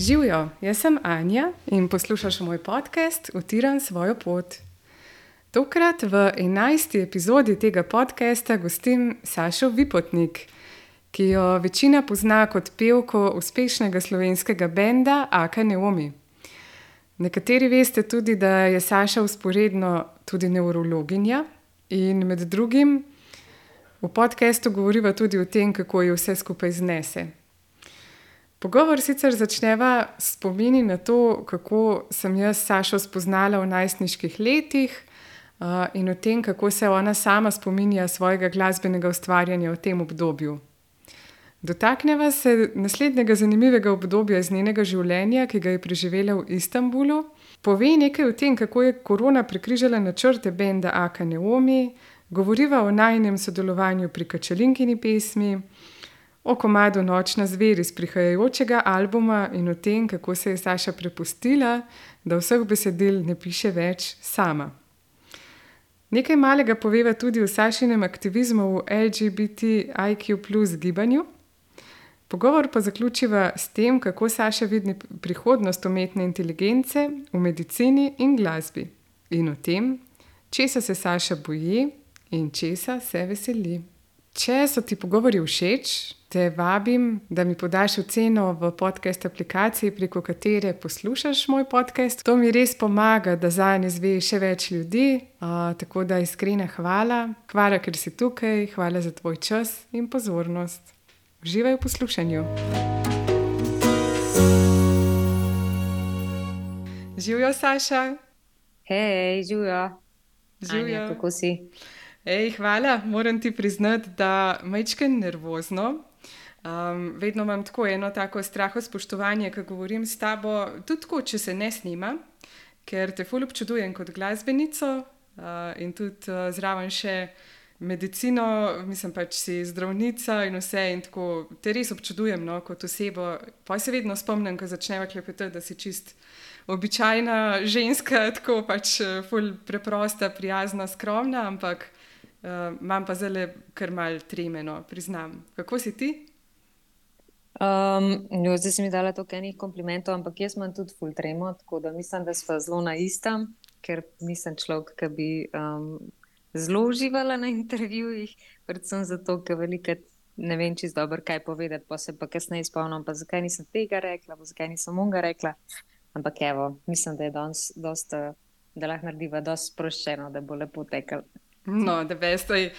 Živijo, jaz sem Anja in poslušaš moj podcast Utiram svojo pot. Tokrat v 11. epizodi tega podcasta gostim Sašo Vipotnik, ki jo večina pozna kot pevko uspešnega slovenskega benda Aka Neomi. Nekateri veste tudi, da je Saša usporedno tudi neurologinja in med drugim v podkastu govoriva tudi o tem, kako jo vse skupaj znese. Pogovor sicer začneva s spomini na to, kako sem jaz Sašo spoznala v najstniških letih uh, in o tem, kako se ona sama spominja svojega glasbenega ustvarjanja v tem obdobju. Dotakneva se naslednjega zanimivega obdobja iz njenega življenja, ki ga je preživela v Istanbulu. Pove nekaj o tem, kako je korona prekrižala načrte benda Aka Neomi, govoriva o najnem sodelovanju pri Kačelinkini pesmi o komadu Nočna zver iz prihajajočega albuma in o tem, kako se je Saša prepustila, da vseh besedil ne piše več sama. Nekaj malega poveva tudi o Sašinem aktivizmu v LGBTIQ gibanju. Pogovor pa zaključiva s tem, kako Saša vidi prihodnost umetne inteligence v medicini in glasbi, in o tem, česa se Saša boji in česa se veseli. Če so ti pogovori všeč, te vabim, da mi podaš oceno v podcast aplikaciji, preko katere poslušaš moj podcast. To mi res pomaga, da za nje zve še več ljudi. Uh, tako da iskrena hvala, hvala, ker si tukaj, hvala za tvoj čas in pozornost. Uživaj v poslušanju. Živijo, Saša. Hej, živijo. Živijo. Anja, kako si? Ej, hvala, moram ti priznati, da mečkam nervozno. Um, vedno imam tako eno tako straho spoštovanje, ko govorim s tabo, tudi tako, če se ne snima, ker te fully občudujem kot glasbenico uh, in tudi uh, zraven še medicino, mislim pač si zdravnica in vse in tako te res občudujem no, kot osebo. Pa se vedno spomnim, ko začneva klepetati, da si čist. Običajna ženska, tako pač ful preprosta, prijazna, skromna, ampak uh, imam pa zelo kar mal tremeno, priznam. Kako si ti? Um, jo, zdaj si mi dala toliko enih komplimentov, ampak jaz imam tudi full tremo, tako da mislim, da smo zelo na istem, ker nisem človek, ki bi um, zelo uživala na intervjujih, predvsem zato, ker veliko ne vem čisto dobro, kaj povedati, pa se pa kasneje spomnim, pa zakaj nisem tega rekla, pa zakaj nisem onga rekla. Ampak evo, mislim, da je danes dosta, da lahko narediva dosti sproščeno, da bo lepo tekel. No, da veste.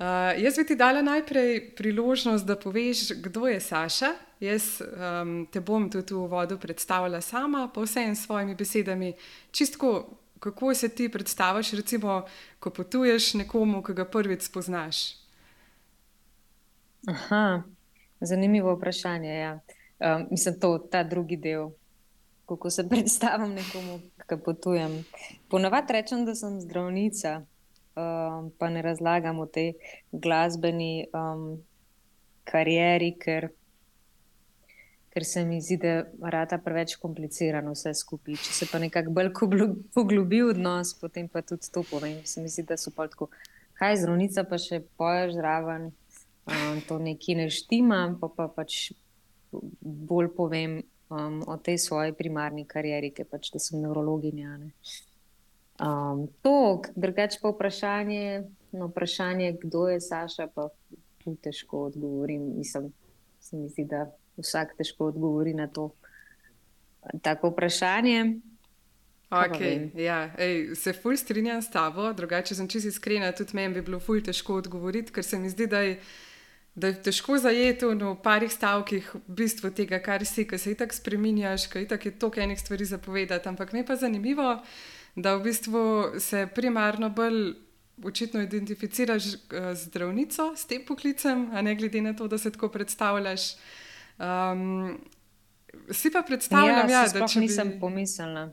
Uh, jaz bi ti dala najprej priložnost, da poveš, kdo je Saša. Jaz um, te bom tudi v uvodu predstavila sama, pa vsem svojimi besedami. Čistko, kako se ti predstaviš, recimo, ko potuješ nekomu, ki ga prvič spoznaš. Aha, zanimivo vprašanje. Ja. Um, mislim, to je ta drugi del, kako se predstavim nekomu, ki potujem. Ponavadi rečem, da sem zdravnica um, pa ne razlagam o tej glasbeni um, karieri, ker, ker se mi zdi, da je preveč komplicirano vse skupaj. Če se pa nekako bolj poglobi v odnos, potem pa tudi to povem. Se mi zdi, da so pa tako, kaj zdravnica pa še poješ zraven, um, to neki ne štima, pa, pa pač bolj povem. Um, o tej svoji primarni karieri, ki pač, sem neurologinja. Ne. Um, to, drugače pa vprašanje, no, vprašanje, kdo je Saša, pa tu težko odgovorim. Mislim, se mi zdi, da vsak težko odgovori na to tako vprašanje. Okay, ja, ej, se fulj strinjam s tabo, drugače sem čisto iskrena, tudi meni bi bilo fulj težko odgovoriti, ker se mi zdi, da je, da je težko zajeti v parih stavkih bistvo tega, kar si, ker se itak spreminjaš, ker itak je toliko enih stvari zapovedati. Ampak me pa zanimivo da v bistvu se primarno bolj očitno identificiraš z uh, zdravnico, s tem poklicem, a ne glede na to, da se tako predstavljaš. Um, si pa predstavljam, ja, ja, da če nisem bi... pomislila,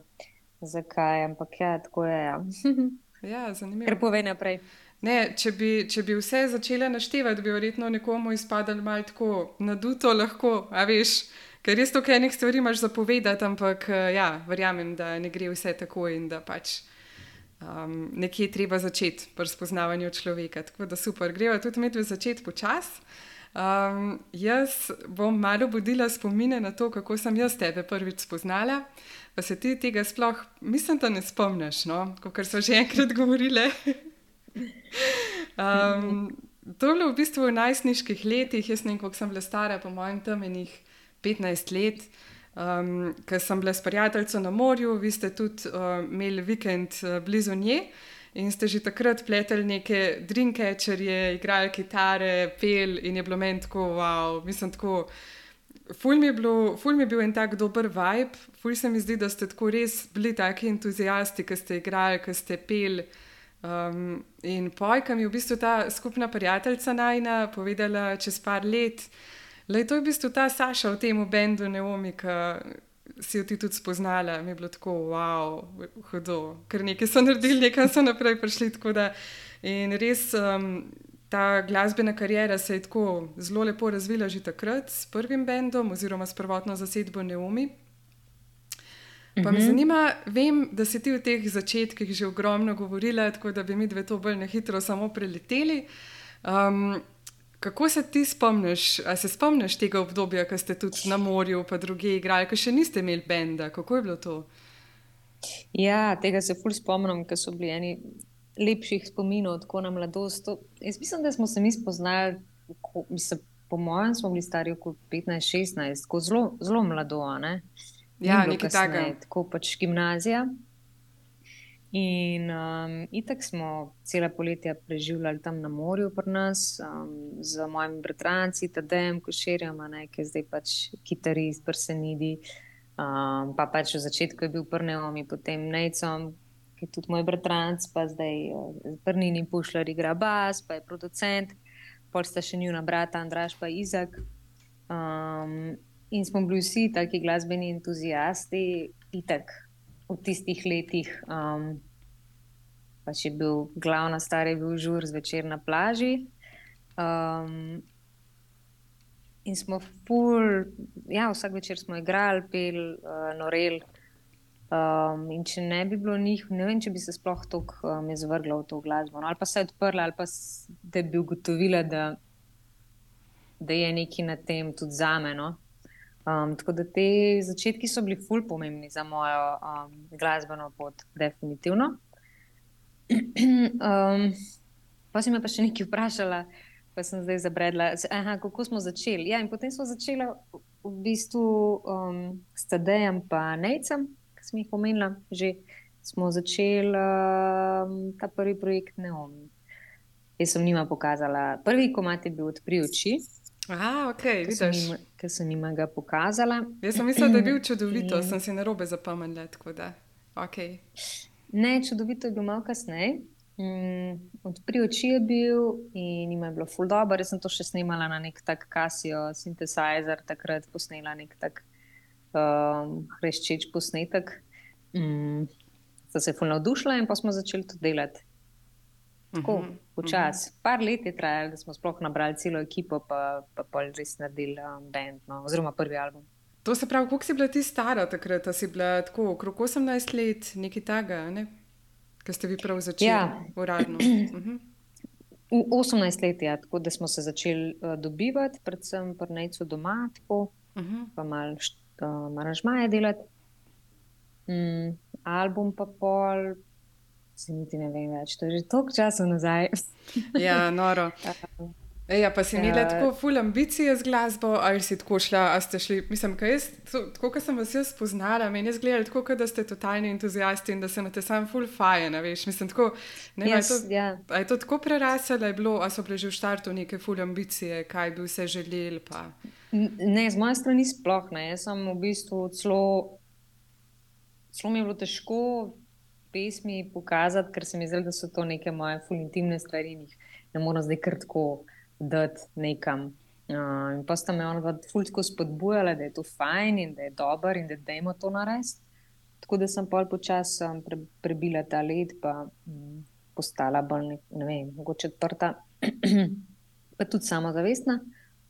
zakaj, ampak ja, tako je. Ja, ja zanimivo. Ker povej naprej. Ne, če, bi, če bi vse začela naštevati, bi verjetno nekomu izpadalo malo tako naduto, lahko, a veš. Ker res toliko enih stvari imaš zapovedati, ampak eh, ja, verjamem, da ne gre vse tako in da pač um, nekje je treba začeti pri spoznavanju človeka. Tako da super, greva tudi med začeti počasi. Um, jaz bom malo budila spomine na to, kako sem jaz tebe prvič spoznala, pa se ti tega sploh, mislim, da ne spomniš, no? kot so že enkrat govorile. um, to je bilo v bistvu v najstniških letih, jaz ne vem, koliko sem bila stara, po mojem, tam enih 15 let. Um, ker sem bila s prijateljico na morju, vi ste tudi uh, imeli vikend uh, blizu nje. In ste že takrat pleteli neke drinkečerje, igrali kitare, pel in je bilo meni tako, wow, mislim tako. Ful mi, je bilo, ful mi je bil en tak dober vibe, ful se mi zdi, da ste tako res bili taki entuzijasti, ki ste igrali, ki ste pel. Um, in pojka mi je v bistvu ta skupna prijateljica najna povedala čez par let, da je to v bistvu ta Saša v tem bendu Neomika si jo ti tudi spoznala, mi je bilo tako, wow, hudo, ker nekaj so naredili, nekaj so naprej prišli. In res um, ta glasbena karijera se je tako zelo lepo razvila že takrat s prvim bendom oziroma s prvotno zasedbo Neomi. Pa me mhm. zanima, vem, da si ti v teh začetkih že ogromno govorila, tako da bi mi dve to bolj na hitro samo preleteli. Um, Kako se ti spomniš, ali se spomniš tega obdobja, ko ste tudi na morju, pa druge igrali, ko še niste imeli benda? Kako je bilo to? Ja, tega se fulj spomnim, ker so bili eni lepših spominov, tako na mladosti. Jaz mislim, da smo se mi spoznali, ko, mislim, po mojem, smo bili stari okoli 15-16, zelo, zelo mlado. Ne? Ja, nekaj takega. Tako pač gimnazija. In um, itak smo cele poletje preživljali tam na morju pri nas um, z mojimi bratranci, Tadejem, Košerjem, ki je zdaj pač kitarist, prsenidi. Um, pa pač v začetku je bil prneom in potem necom, ki je tudi moj bratranc, pa zdaj uh, prnini pušljari igra bas, pa je producent, pol sta še njuna brata Andraš pa Izak. Um, in smo bili vsi taki glasbeni entuzijasti, itak v tistih letih, um, pa če je bil glavna stara, je bil žur zvečer na plaži. Um, in smo ful, ja, vsak večer smo igrali, pel, uh, norel. Um, in če ne bi bilo njih, ne vem, če bi se sploh tako um, izvrgla v to glasbo. No, ali pa se je odprla, ali pa da bi ugotovila, da, da je nekaj na tem tudi za me. No? Um, tako da te začetki so bili ful pomembni za mojo um, glasbeno pot, definitivno. um, pa si me pa še nekaj vprašala, pa sem zdaj zabredla, aha, kako smo začeli. Ja, potem smo začeli v bistvu um, s Tadejem in Nejcem, ki sem jih omenila. Že smo začeli um, ta prvi projekt Neomi. Jaz sem njima pokazala, prvi komat je bil Odpri oči. Aha, okay, vidiš. Ker sem jim ga pokazala. Jaz sem mislila, da je bil čudovito, in... sem si na robe zapomnila. Okay. Ne, čudovito je bil malo kasneje. Mm, Odpri oči je bil in jim je bilo ful dobro. Jaz sem to še snimala na nek tak Casio synthesizer, takrat posnela nek tak um, hreščeč posnetek. Mm, Sem se ful navdušila in pa smo začeli to delati. Tako, uh -huh, počasi. Uh -huh. Par let je trajalo, da smo sploh nabrali celo ekipo, pa pa pa res naredili um, bend, no, oziroma prvi album. To se pravi, koliko si bila ti stara takrat? Si bila tako okrog 18 let, nekaj takega, ne? ki ste vi prav začeli ja. uradno. Uh -huh. 18 let je, tako da smo se začeli uh, dobivati, predvsem pri Nejcu doma, tako, uh -huh. pa malo uh, aranžmaje delati. Mm, album pa pol, Se niti ne vem več, to je že toliko časa nazaj. ja, noro. Ja, pa si imela uh, tako ful ambicije z glasbo, ali si tako šla, a ste šli, mislim, kaj jaz, tako kot sem vas jaz spoznala, meni je zgledalo tako, da ste totalni entuzijasti in da se imate sam ful fajn, veš, mislim, tako, ne, yes, to, yeah. Ja. je to tako preraselo, je bilo, a so bile že v štartu neke ful ambicije, kaj bi vse želeli, pa. Ne, z moje strani sploh ne, jaz sem v bistvu celo, celo mi je bilo težko pesmi pokazati, ker se mi zdi, da so to neke moje intimne stvari in jih ne morem zdaj kar tako dati nekam. Uh, in pa sta me ona fulsko spodbujala, da je to fajn in da je dober in da dajmo to narediti. Tako da sem pol počasi um, pre, prebila ta led, pa um, postala bolj, ne, ne vem, mogoče odprta, pa tudi samozavestna,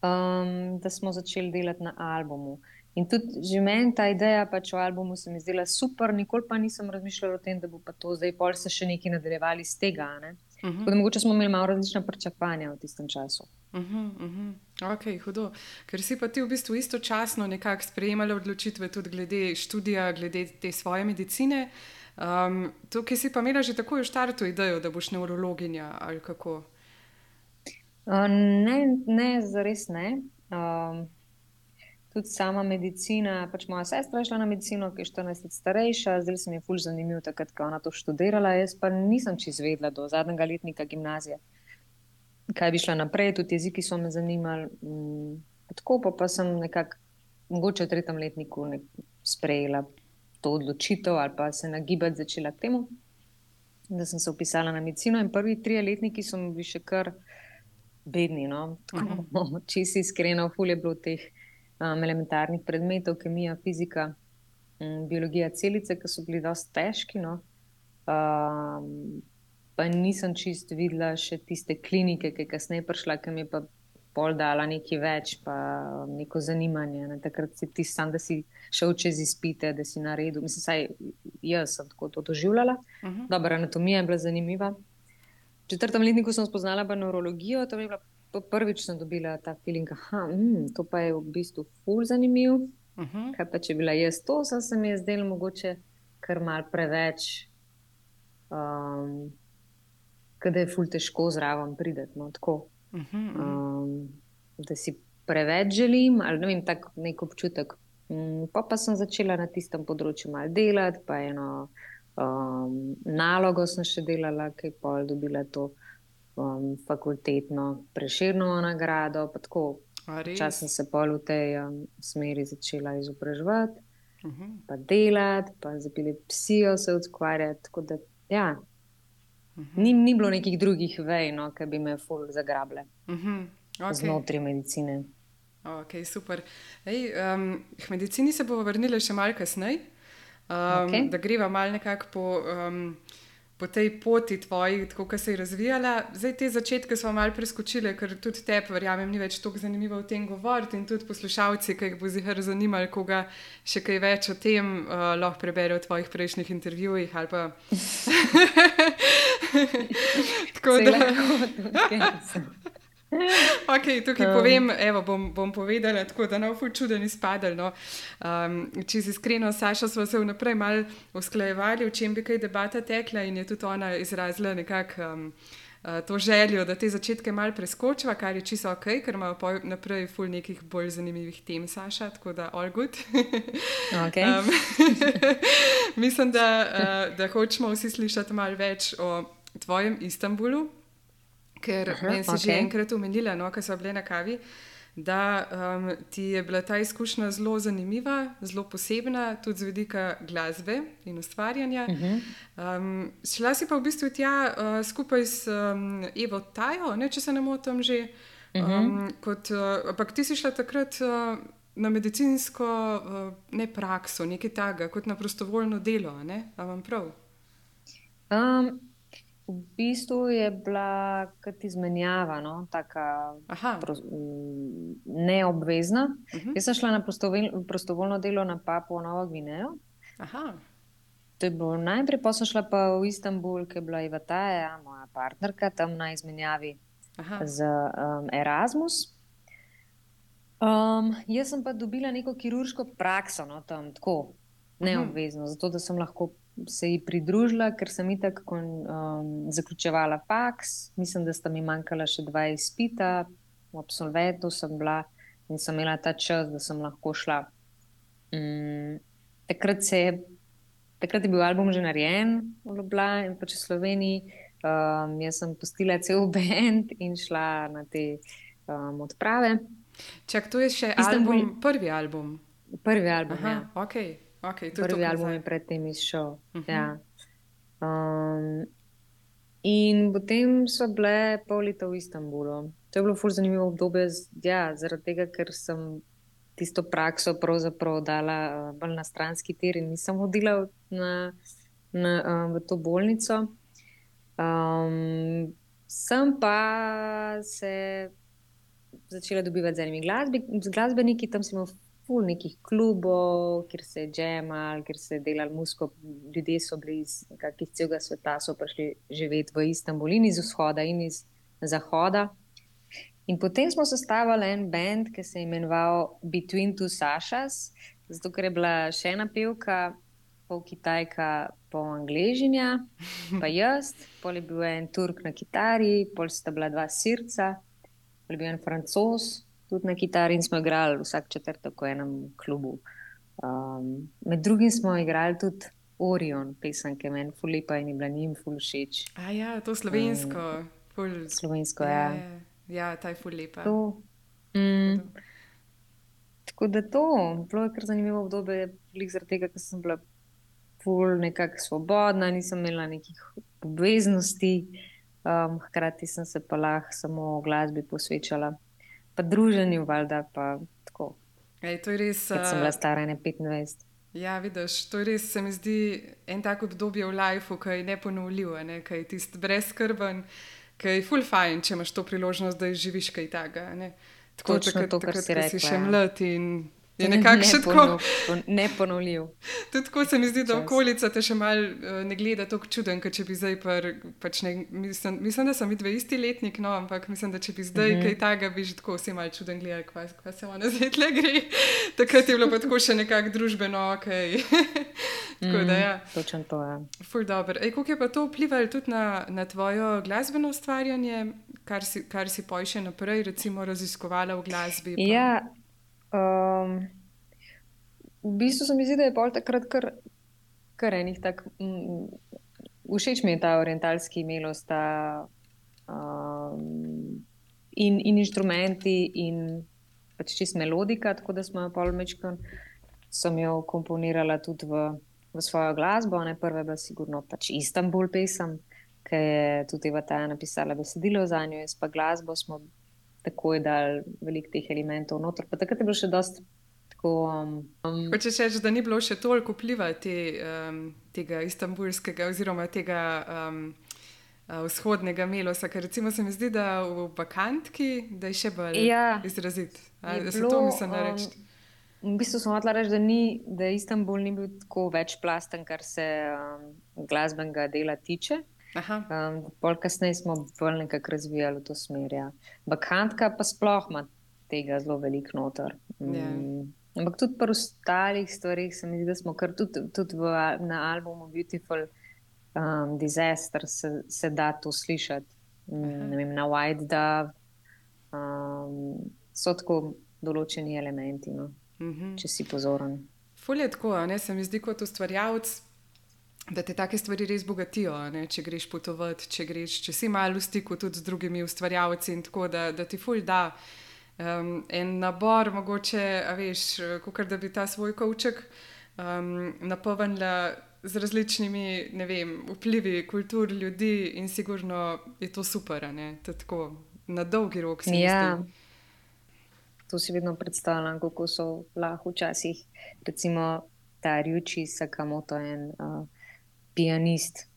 um, da smo začeli delati na albumu. In tudi že meni ta ideja pač o albumu se mi zdela super, nikoli pa nisem razmišljala o tem, da bo pa to zdaj pol se še nekaj nadaljevali iz tega. Ne? Uh -huh. Mogoče smo imeli malo različna pričakovanja v tistem času. Uh -huh, uh -huh. Ok, hudo. Ker si pa ti v bistvu istočasno nekako sprejemala odločitve tudi glede študija, glede te svoje medicine. Um, tukaj si pa imela že takoj v štartu idejo, da boš neurologinja ali kako? Uh, ne, ne, zares ne. Um, tudi sama medicina. Pač moja sestra je šla na medicino, ki je 14 let starejša, zdaj se mi je fulž zanimivo, takrat, ko je ona to študirala. Jaz pa nisem čez vedela do zadnjega letnika gimnazije, kaj bi šla naprej, tudi jeziki so me zanimali. Mm, tako pa, pa sem nekako, mogoče v tretjem letniku, sprejela to odločitev ali pa se nagibati začela k temu. Da sem se upisala na medicino, in prvi tri letniki so mi še kar bedni. No? Tako, uh -huh. Če si iskrena, fulje bilo teh um, elementarnih predmetov, kemija, fizika, um, biologija celice, ki so bili dosti težki. No? Um, pa nisem čist videla še tiste klinike, ki je kasneje prišla, ki mi je pa pol dala nekaj več, pa neko zanimanje. Ne? Takrat si ti sam, da si šel čez izpite, da si naredil. Mislim, saj jaz sem tako to doživljala. Uh -huh. Dobra, anatomija je bila zanimiva. V četrtem letniku sem spoznala neurologijo, to je bila prvič sem dobila ta feeling, da mm, to pa je v bistvu ful zanimiv. Uh mhm. -huh. Kaj pa če bila jaz to, sem se mi zdel mogoče kar mal preveč, um, da je ful težko zraven prideti. No, uh -huh. um, da si preveč želim, ali ne vem, tako nek občutek. Um, pa, pa sem začela na tistem področju malo delati, pa eno um, nalogo sem še delala, ki je pol dobila to um, fakultetno preširno nagrado. Čas sem se pol v tej um, smeri začela izobraževati, uh. -huh. pa delati, pa z epilepsijo se ukvarjati. Da, ja, uh. -huh. ni, ni bilo nekih drugih vej, no, ki bi me ful zagrabile uh. -huh. okay. znotraj medicine. Ok, super. Ej, um, k medicini se bomo vrnili še malce kasneje, um, okay. da greva malo nekako po. Um, po tej poti tvoji, tako kot se je razvijala. Zdaj te začetke smo malo preskočili, ker tudi te, verjamem, ni več tako zanimivo o tem govoriti. In tudi poslušalci, ki jih bo zihar zanimali, koga še kaj več o tem, uh, lahko preberejo v tvojih prejšnjih intervjujih. Pa... tako da. Okay, tukaj um. povem, evo, bom, bom povedala, tako da ne bo čuden izpadel. No. Um, če si iskreno, Saša, smo se vnaprej malo usklajevali, v čem bi kaj debata tekla in je tudi ona izrazila nekako. Um, To željo, da te začetke malo preskočiva, kar je čisto ok, ker imamo naprej ful nekih bolj zanimivih tem, Saša, tako da all good. Okay. um, mislim, da, da hočemo vsi slišati malo več o tvojem Istanbulu, Ker Aha, meni si okay. že enkrat omenila, no, ko smo bili na kavi, da um, ti je bila ta izkušnja zelo zanimiva, zelo posebna, tudi z vidika glasbe in ustvarjanja. Uh -huh. um, šla si pa v bistvu tja uh, skupaj s um, Evo Tajo, ne, če se ne motim že. Um, uh -huh. kot, uh, ampak ti si šla takrat. Uh, Na medicinsko uh, ne prakso, nekaj takega, kot na prostovoljno delo, ali vam prav? Um, V bistvu je bila kot izmenjava, no? tako neobvezna. Uh mhm. -huh. Jaz sem šla na prostovoljno delo na Papu, Novo Gvinejo. Aha. To je bilo najprej, pa sem šla pa v Istanbul, ki je bila Iva Taja, moja partnerka, tam na izmenjavi Aha. z um, Erasmus. Um, jaz sem pa dobila neko kirurško prakso, no, tam tako mhm. neobvezno, uh -huh. zato da sem lahko se ji pridružila, ker sem itak um, zaključevala faks. Mislim, da sta mi manjkala še dva izpita, v absolventu sem bila in sem imela ta čas, da sem lahko šla. Um, takrat, je, takrat je bil album že narejen v Ljubljani in pač v Sloveniji. Um, jaz sem postila cel bend in šla na te um, odprave. Čak, to je še Istanbul, album, prvi album. Prvi album. Aha, ja. okay. Okay, Prvi album je predtem izšel. Uh mhm. -huh. ja. um, in potem so bile pol leta v Istanbulu. To je bilo zelo zanimivo obdobje, ja, zaradi tega, ker sem tisto prakso pravzaprav dala uh, na stranski tir in nisem hodila na, na, uh, v to bolnico. Um, sem pa se začela dobivati z enimi glasbi, glasbeniki, tam sem imel ful nekih klubov, kjer se je džemal, kjer se je delal musko. Ljudje so bili iz, iz celega sveta, so prišli živeti v Istanbul in iz vzhoda in iz zahoda. In potem smo sestavili en bend, ki se je imenoval Between Two Sashas, zato ker je bila še ena pevka, pol kitajka, pol angližinja, pa jaz, pol je bil en turk na kitari, pol sta bila dva srca, pol je bil en francos tudi na kitari in smo igrali vsak četrtek v enem klubu. Um, med drugim smo igrali tudi Orion, pesem, ki je meni fulipa in je bila njim ful všeč. A ja, to slovensko. Um, ful... Slovensko, ja. Ja, ja ta je fulipa. Mm. Tako da to, bilo je kar zanimivo obdobje, zaradi tega, ker sem bila ful nekako svobodna, nisem imela nekih obveznosti, um, hkrati sem se pa lahko samo glasbi posvečala, pa druženju, valjda pa tako. Ej, to je res. Ker sem bila stara 25. Ja, vidiš, to je res, se mi zdi, en tak obdobje v lifeu, ki je neponovljivo, ne? ki je tisti brezkrben, ki je full fajn, če imaš to priložnost, da živiš kaj takega. Tako da si še ja. mlad in Je nekako še tako. Neponovljiv. Tudi tako se mi zdi, da okolica te še mal uh, ne gleda tako čuden, kot če bi zdaj, par, pač ne, mislim, mislim, da sem vidve isti letnik, no, ampak mislim, da če bi zdaj mm -hmm. kaj takega, bi že tako vsi mal čuden gledali, kva, kva se ona zdaj tle gre. Takrat je bilo pa tako še nekako družbeno, ok. tako da ja. Točno to je. Ja. Ful dobro. Ej, kako je pa to vplivalo tudi na, na tvojo glasbeno ustvarjanje, kar si, kar si poj še naprej, recimo, raziskovala v glasbi? Pa? Ja. Um, v bistvu se mi zdi, da je pol takrat kar, kar enih tak. Mm, všeč mi je ta orientalski melos, ta um, in, in inštrumenti, in pač čist melodika, tako da smo jo pol mečkon, sem jo komponirala tudi v, v svojo glasbo. Ne prve, pa sigurno pač Istanbul pesem, ki je tudi Eva Taja napisala besedilo za njo, jaz pa glasbo smo takoj dal veliko teh elementov noter. Pa takrat je bilo še dosti. Um, um, Če rečeš, da ni bilo še toliko vpliva te, um, tega istambulskega oziroma tega um, uh, vzhodnega melosa, ker recimo se mi zdi, da v Bakantki da je še bolj ja, izrazit. Da se to mislim um, reči. V bistvu smo hoteli reči, da, ni, da Istanbul ni bil tako večplasten, kar se um, glasbenega dela tiče. Um, pol kasneje smo bolj nekako razvijali v to smer. Ja. Bakantka pa sploh ima tega zelo veliko noter. Um, yeah. Ja. Ampak tudi pri ostalih stvarih se mi zdi, da smo kar tudi, tudi v, na albumu Beautiful um, Disaster se, se da to slišati. Um, vem, na White Dove um, so tako določeni elementi, no? mm -hmm. če si pozoren. Fulje tako, ne se mi zdi kot ustvarjalec da te take stvari res bogatijo, ne? če greš potovati, če, greš, če si malo v stiku tudi z drugimi ustvarjalci in tako, da, da ti fulj da um, en nabor, mogoče, veš, kot da bi ta svoj kavček um, napolnila z različnimi vem, vplivi kultur ljudi in sigurno je to super, tako na dolgi rok ja. To si vedno predstavljam, kako so lahko včasih, recimo, ta Rjuči, Sakamoto in uh, pianist,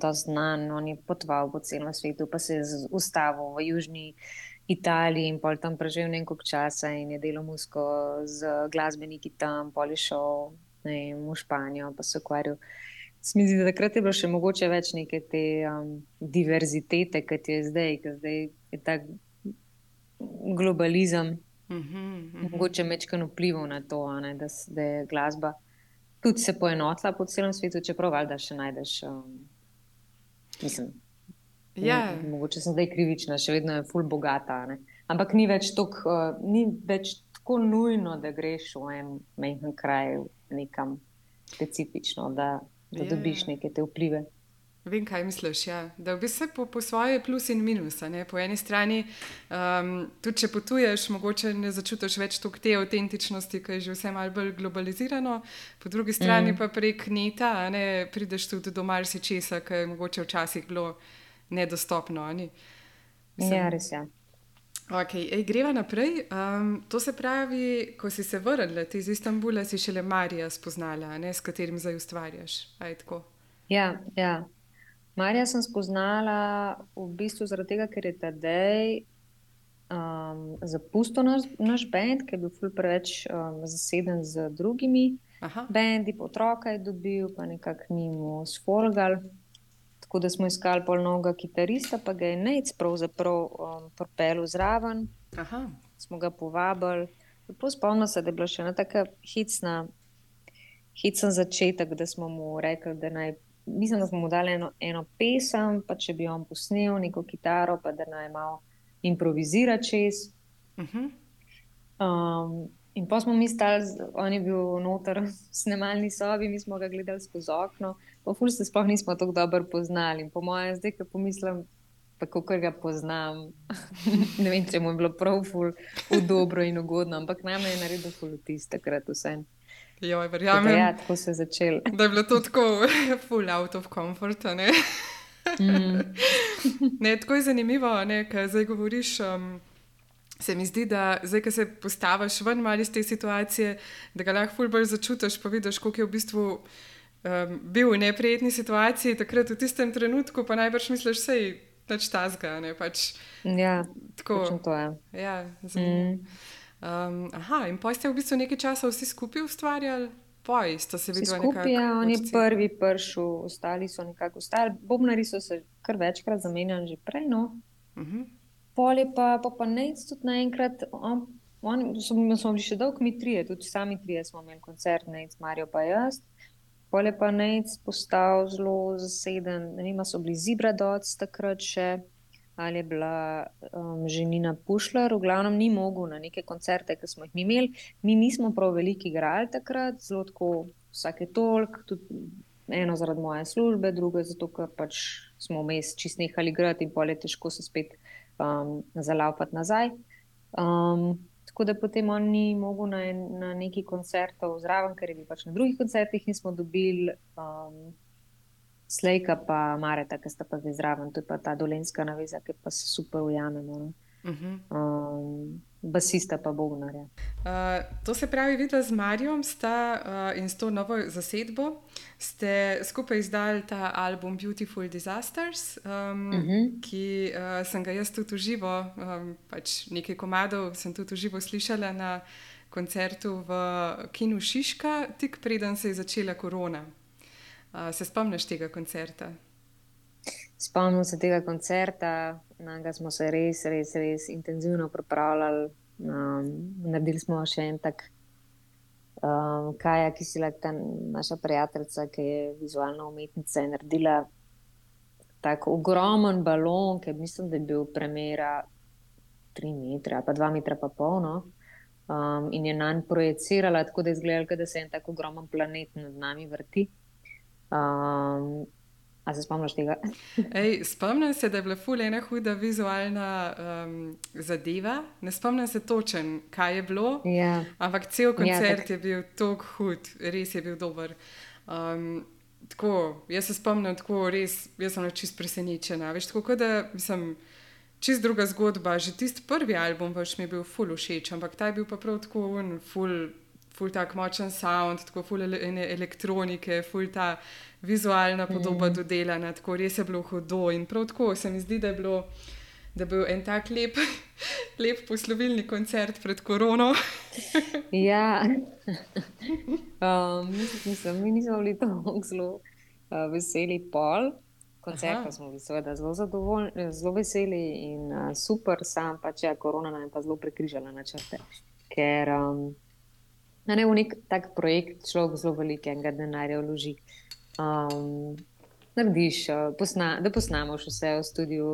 da znan, on je potoval po celem svetu, pa se je ustavil v Južni Italiji in pol tam preživel nekaj časa in je delal musko z glasbeniki tam, pol je šel vem, v Španijo, pa se ukvarjal. Smisli, da takrat je bilo še mogoče več neke te um, diverzitete, kot je zdaj, ker zdaj je ta globalizem. Uh -huh, uh -huh. Mogoče večkrat vplival na to, ne, da, da je glasba tudi se poenotila po celem svetu, čeprav valjda še najdeš. Um, mislim, ja. ne, mogoče sem zdaj krivična, še vedno je full bogata. Ne? Ampak ni več, tok, uh, ni več tako nujno, da greš v en majhen kraj, nekam specifično, da, da ja. dobiš neke te vplive. Vem, kaj misliš. Ja. Da v bistvu po, po svoje plus in minus. Po eni strani, um, tudi če potuješ, mogoče ne začutiš več te avtentičnosti, ki je že vse malce bolj globalizirano, po drugi strani mm. pa prek neta ne, prideš tudi do marsičesa, ki je mogoče včasih bilo nedostopno. Ne. Mislim, ja, res je. Ja. Okay, ej, greva naprej. Um, to se pravi, ko si se vrnila iz Istanbula, si šele Marija spoznala, ne, s katerim zdaj ustvarjaš. Ja, ja. Marija sem spoznala v bistvu zaradi tega, ker je Tadej um, zapustil naš, naš bend, ker je bil ful preveč um, zaseden z drugimi Aha. bendi, pa otroka je dobil, pa nekako ni mu sfolgal. Tako da smo iskali polnoga kitarista, pa ga je Nec pravzaprav um, propel zraven, Aha. smo ga povabili. Lepo spomnim se, da je bila še ena taka hitsna, hitsen začetek, da smo mu rekli, da naj. Mislim, da smo mu dali eno, eno pesem, pa če bi on posnel neko kitaro, pa da naj malo improvizira čez. Mhm. Um, in pa smo mi stali, on je bil noter v snemalni sobi, mi smo ga gledali skozi okno, pa ful se sploh nismo tako dobro poznali. In po mojem, zdaj, ko pomislim, pa kako ga poznam, ne vem, če mu je bilo prav ful v dobro in ugodno, ampak name je naredil ful vtis takrat vse. Joj, Tako da verjamem, Ja, tako se je začel. da je bilo to tako full out of comfort. a Ne? Mm. Ne, tako je zanimivo, ker zdaj govoriš. Um, se mi zdi, da zdaj, ko se postaviš ven malo iz te situacije, da ga lahko ful bolj začutiš, pa vidiš, koliko je v bistvu um, bil v neprijetni situaciji, takrat v tistem trenutku pa najbrž misliš, da je pač tazga. Ne, pač, Ja, tako, to je. ja, zanimivo. Mm. Um, aha, in pa ste v bistvu nekaj časa vsi skupaj ustvarjali, poj, sta se videla skupaj, ja, on je prvi prišel, ostali so nekako ostali. Bobnari so se kar večkrat zamenjali že prej. No. Mhm. Pol je pa, pa, pa nec tudi naenkrat, on, on, smo, smo bili še dolgo mi trije, tudi sami trije smo imeli koncert, nec, Marijo pa jaz. Pol je pa nec postal zelo zaseden, ne vem, so bili Zibradoc takrat še, ali je bila um, ženina Pušler, v glavnem ni mogel na neke koncerte, ki smo jih mi imeli. Mi nismo prav veliki igrali takrat, zelo tako vsake tolk, tudi eno zaradi moje službe, drugo zato, ker pač smo vmes čist nehali igrati in pol je težko se spet um, zalaupati nazaj. Um, tako da potem on ni mogel na, en- na neki koncertov zraven, ker je bil pač na drugih koncertih in smo dobili um, Slejka pa Mareta, ki sta pa zdaj zraven, to je pa ta dolenska naveza, ki pa se super ujamemo. No? Mhm. Um, basista pa Bognarja. Uh, to se pravi, videla z Marijom sta uh, in s to novo zasedbo ste skupaj izdali ta album Beautiful Disasters, um, uh Mhm. -huh. ki uh, sem ga jaz tudi uživo, um, pač nekaj komadov sem tudi uživo slišala na koncertu v Kinu Šiška, tik preden se je začela korona. Se spomniš tega koncerta? Spomnim se tega koncerta, na ga smo se res, res, res intenzivno pripravljali. Um, naredili smo še en tak, um, Kaja, ki si lahko naša prijateljica, ki je vizualna umetnica, je naredila tako ogromen balon, ki mislim, da je bil premjera 3 metre, ali pa 2 metra pa polno. Um, in je na njej projicirala, tako da je izgledalo, da se en tako ogromen planet nad nami vrti. Um, a se spomniš tega? Ej, spomnim se, da je bila ful ena huda vizualna um, zadeva. Ne spomnim se točen, kaj je bilo, Ja. ampak cel Ja, koncert tak- je bil tako hud, res je bil dober. Um, tako, jaz se spomnim, tako res, jaz sem čist presenečena. Veš, tako da sem čist druga zgodba. Že tisti prvi album pač mi je bil ful všeč, ampak ta je bil pa prav tako un, ful. Ful tak močen sound, tako ful ene elektronike, ful ta vizualna podoba mm. dodelana, tako res je bilo hudo. In prav tako se mi zdi, da je, bilo, da je bil en tak lep, lep poslovilni koncert pred korono. Ja, um, mislim, mi nismo bili tako zelo uh, veseli pol. Koncerta smo bili seveda zelo zadovoljni, zelo veseli in uh, super, sam pač je korona nam je pa zelo prekrižala načrte. Ker um, ne v nek tak projekt človek zelo velikega denarja vloži. Um, narediš, uh, posna, da posnameš vse v studiu,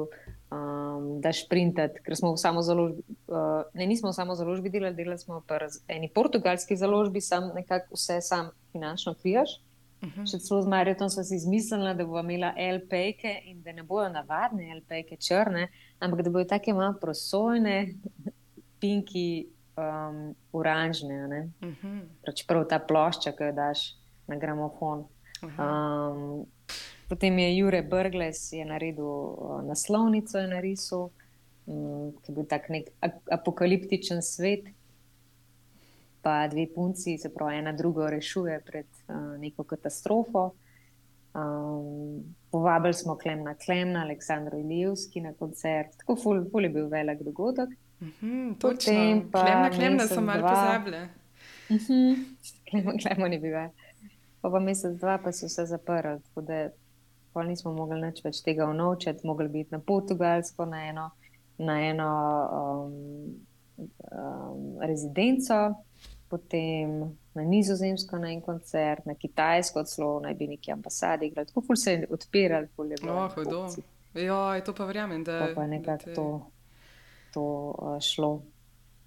um, daš printati, ker smo v samo založbi, uh, ne nismo v samo založbi delali, delali smo pa v eni portugalski založbi, sam nekako vse sam finančno krijaš. Mhm. Še celo z Marijo smo si izmislili, da bo imela LP-ke in da ne bojo navadne LP-ke črne, ampak da bojo take malo prosojne, pinki, um, oranžne. ne. Mhm. Pač prav ta plošča, ki jo daš na gramofon. Aha. Um, potem je Jure Brgles je naredil uh, naslovnico, je narisal, um, ki je bil tak nek apokaliptičen svet. Pa dve punci, se pravi, ena drugo rešuje pred uh, neko katastrofo. Um, povabili smo Klemna Klemna, Aleksandro Ilijevski na koncert, tako ful, ful je bil velik dogodek. Mhm, Potem pa klem na klem, da sem malo pozabila. Klemo, klemo ni bilo. Pa pa mesec, dva, pa so se zaprli, tako da pa nismo mogli več tega unovčiti, mogli biti na Portugalsko, na eno, na eno um, um, rezidenco, potem na Nizozemsko, na en koncert, na Kitajsko, celo naj bi neki ambasadi igrali. Tako ful se je odpiral, ful je bilo. Oh, hudo. Ja, to pa verjamem, da je. Pa nekako te... to, to uh, šlo.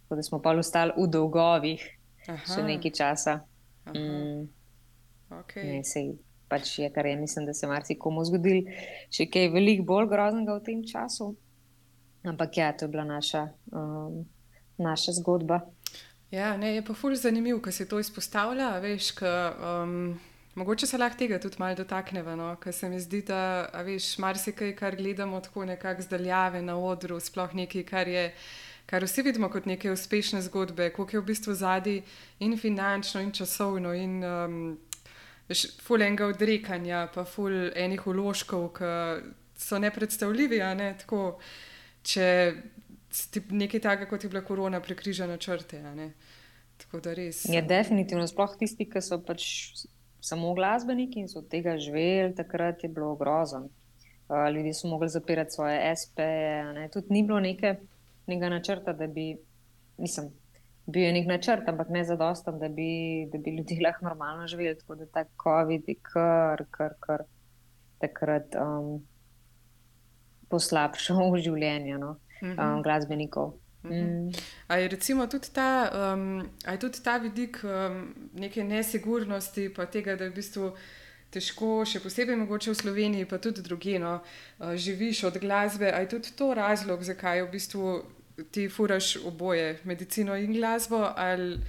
Tako da smo pa ostali v dolgovih Aha. še nekaj časa. Mm. Okay. Ne, sej, pač je, kar je, mislim, da se marsikomu zgodil, še kaj veliko bolj groznega v tem času. Ampak ja, to je bila naša, um, naša zgodba. Ja, ne, je pa fulj zanimivo, ko se to izpostavlja. Veš, ka, um, mogoče se lahko tega tudi malo dotaknemo, no? ker se mi zdi, da veš, marsikaj, kar gledamo tako nekako zdaljave na odru, sploh nekaj, kar je. Kar vsi vidimo kot neke uspešne zgodbe, koliko je v bistvu zadnji in finančno, in časovno, in um, ful enega odrekanja, pa ful enih uložkov, ki so nepredstavljivi. Ne? Tako, če nekaj takega, kot je bila korona, prekriža na črte. Tako da res. Je definitivno, sploh tisti, ki so pač samo glasbeniki in so od tega živeli, takrat je bilo grozno. Uh, ljudje so mogli zapirati svoje SP-je. Tudi ni bilo neke, nekega načrta, da bi, mislim, bil je nek načrt, ampak ne zadosten, da bi, da bi ljudje lahko normalno živeli. Tako da ta COVID je kar, kar, kar takrat um, poslabšal življenje. No? um, glasbenikov. Mhm. Ali je recimo tudi ta, um, tudi ta vidik um, neke nesigurnosti, pa tega, da je v bistvu težko, še posebej mogoče v Sloveniji, pa tudi drugino, uh, živiš od glasbe. Ali je tudi to razlog, zakaj v bistvu ti furaš oboje, medicino in glasbo, ali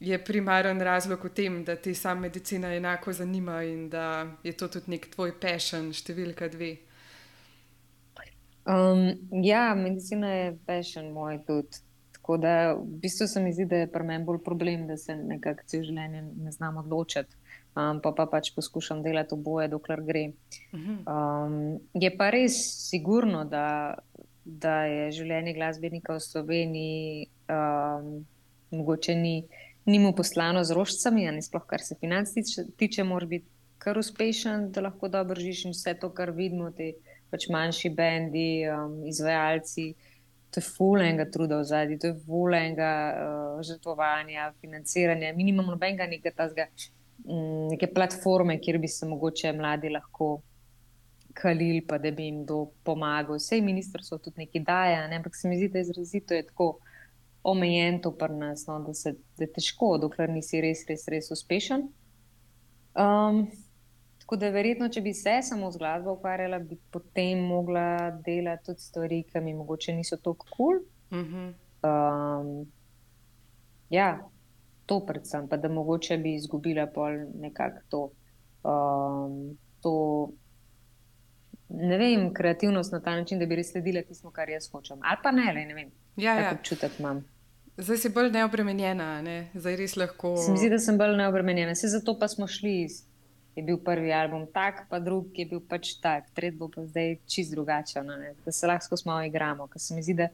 je primaren razlog v tem, da ti sam medicina enako zanima in da je to tudi nek tvoj pešen, številka dve. Um, ja, medicina je pešen moj tudi. Tako da v bistvu se mi zdi, da je pri meni bolj problem, da se nekako cel življenje ne znam odločiti. Um, pa, pa pač poskušam delati oboje, dokler gre. Um, je pa res sigurno, da, da je življenje glasbenika v Sloveniji um, mogoče ni, ni mu poslano z rožcami, a ne sploh kar se financ tiče, tiče mora biti kar uspešen, da lahko dobro živiš in vse to, kar vidimo. Te, pač manjši bendi, um, izvajalci. To je fulenga truda v zadnji, to je fulenga uh, žrtvovanja, financiranja. Mi nimamo nobenega nekega, um, neke platforme, kjer bi se mogoče mladi lahko kalili, pa da bi jim kdo pomagal. Vse ministrstvo tudi nekaj daje, ne? ampak se mi zdi, da je izrazito je tako omejen to pri nas, no? da, se, da je težko, dokler nisi res, res, res uspešen. Um, Tako da, verjetno, če bi se samo z glasbo ukvarjala, bi potem mogla delati tudi stvari, ki mi morda niso tako kul. Cool. Mm -hmm. um, ja, to predvsem, pa da mogoče bi izgubila pol nekako to. Um, to Ne vem, kreativnost na ta način, da bi res sledila tistemu, kar jaz hočem. Ali pa ne, le, ne vem. Ja, ja. občutek imam. Zdaj si bolj neobremenjena, ne? zdaj res lahko. Se mi zdi, da sem bolj neobremenjena. Vse zato pa smo šli iz je bil prvi album tak, pa drugi je bil pač tak, tretji bo pa zdaj čist drugačen. Da se lahko malo igramo. Ker se mi zdi, da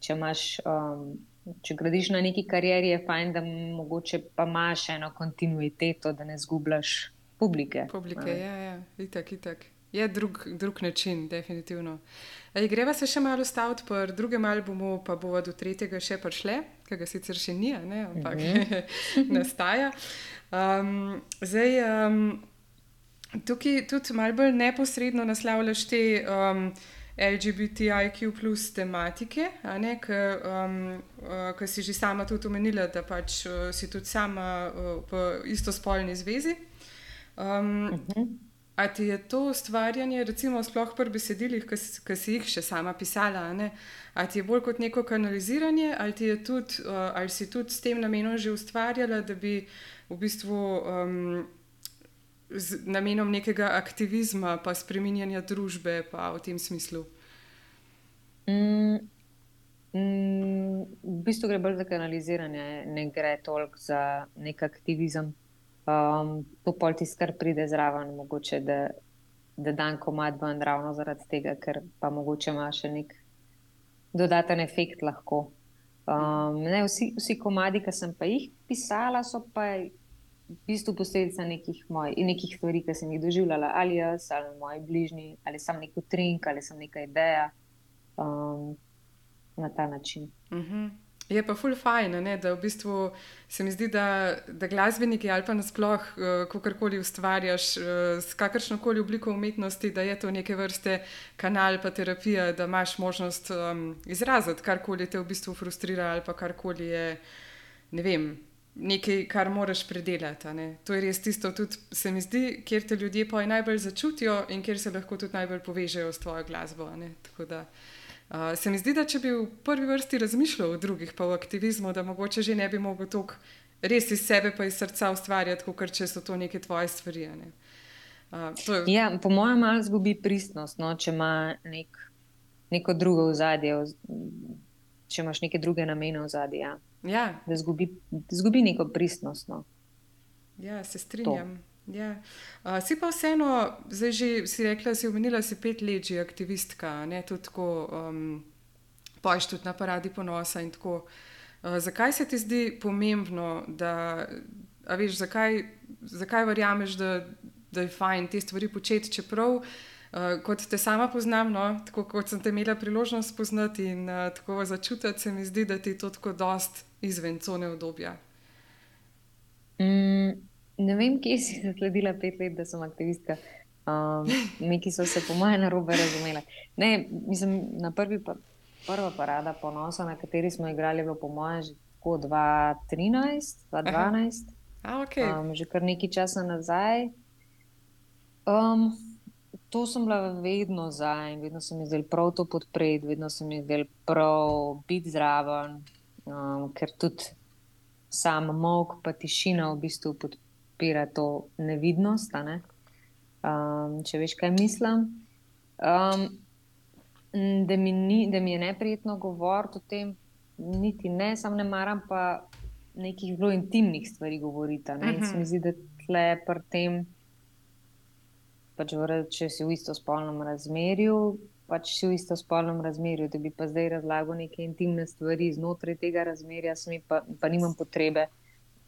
če, imaš, um, če gradiš na neki karieri, je fajn, da mogoče pa imaš eno kontinuiteto, da ne zgubljaš publike. Publike, ja, ja, itak, itak. Je drug, drug način, definitivno. E, greva se še malo staviti po drugem albumu, pa bomo do tretjega še prišli, ki ga sicer še ni, ne, ampak mm -hmm. nastaja. Um, zdaj, um, tukaj tudi malo bolj neposredno naslavljaš te um, LGBTIQ plus tematike, ki um, uh, si že sama tudi omenila, da pač uh, si tudi sama uh, v istospolni zvezi. Um, uh -huh. A ti je to ustvarjanje, recimo, sploh pri besedilih, ki si jih še sama pisala, ne? a ti je bolj kot neko kanaliziranje, ali, tudi, uh, ali si tudi s tem namenom že ustvarjala, da bi v bistvu um, z namenom nekega aktivizma, pa spreminjanja družbe, pa v tem smislu? Mm, mm, v bistvu gre bolj za kanaliziranje, ne gre toliko za nek aktivizem. Um, to pol ti skar pride zraven, mogoče da, da dan komad ven ravno zaradi tega, ker pa mogoče ima še nek dodaten efekt lahko. Um, ne, vsi, vsi komadi, ki sem pa jih pisala, so pa v bistvu posledica nekih, moj, nekih stvari, ki sem jih doživljala, ali jaz, ali moji bližnji, ali sem neko trink, ali sem neka ideja um, na ta način. Uh mhm. -huh. Je pa ful fajn, ne, da v bistvu se mi zdi, da, da glasbeniki ali pa nasploh, ko karkoli ustvarjaš, uh, s kakršno koli obliko umetnosti, da je to neke vrste kanal, pa terapija, da imaš možnost um, izraziti karkoli te v bistvu frustrira ali pa karkoli je, ne vem, nekaj, kar moraš predelati. To je res tisto, tudi se mi zdi, kjer te ljudje pa najbolj začutijo in kjer se lahko tudi najbolj povežejo s tvojo glasbo. Da, uh, se mi zdi, da če bi v prvi vrsti razmišljal o drugih, pa v aktivizmu, da mogoče že ne bi mogel toliko res iz sebe, pa iz srca ustvarjati, kot če so to neke tvoje stvari. Ne? Uh, je... ja, po mojem, malo zgubi pristnost, no, če ima nek, neko drugo ozadje, če imaš neke druge namene v zadnji. Ja. Ja. Da zgubi, zgubi neko pristnost. No. Ja, se strinjam. Ja. Uh, si pa vseeno, zdaj že si rekla, si omenila, si pet let že aktivistka, ne tudi tako, um, pojš tudi na paradi ponosa in tako. Uh, zakaj se ti zdi pomembno, da, a veš, zakaj, zakaj verjameš, da, da je fajn te stvari početi, čeprav uh, kot te sama poznam, no, tako kot sem te imela priložnost spoznati in uh, tako začutiti, se mi zdi, da ti to tako dost izven cone obdobja? Mm, ne vem, kje si sledila pet let, da sem aktivistka. Um, neki so se, po mojem, na robe razumeli. Ne, mislim, na prvi pa, prva parada ponosa, na kateri smo igrali, je bilo po mojem že tako 2013, 2012. A, okay. um, že kar nekaj časa nazaj. Um, to sem bila vedno za in vedno sem jih zdaj prav to podpreti, vedno sem jih zdaj prav biti zraven, um, ker tudi sam mok, pa tišina v bistvu podpira to nevidnost. Ne? Um, če veš, kaj mislim. Um, da, mi ni, da mi je neprijetno govoriti o tem, niti ne, sam ne maram pa nekih zelo intimnih stvari govoriti. Uh -huh. Se mi zdi, da tle pri tem, pač vrati, če si v isto spolnem razmerju, pač si v istospolnem razmerju, da bi pa zdaj razlagal neke intimne stvari znotraj tega razmerja, pa, pa nimam potrebe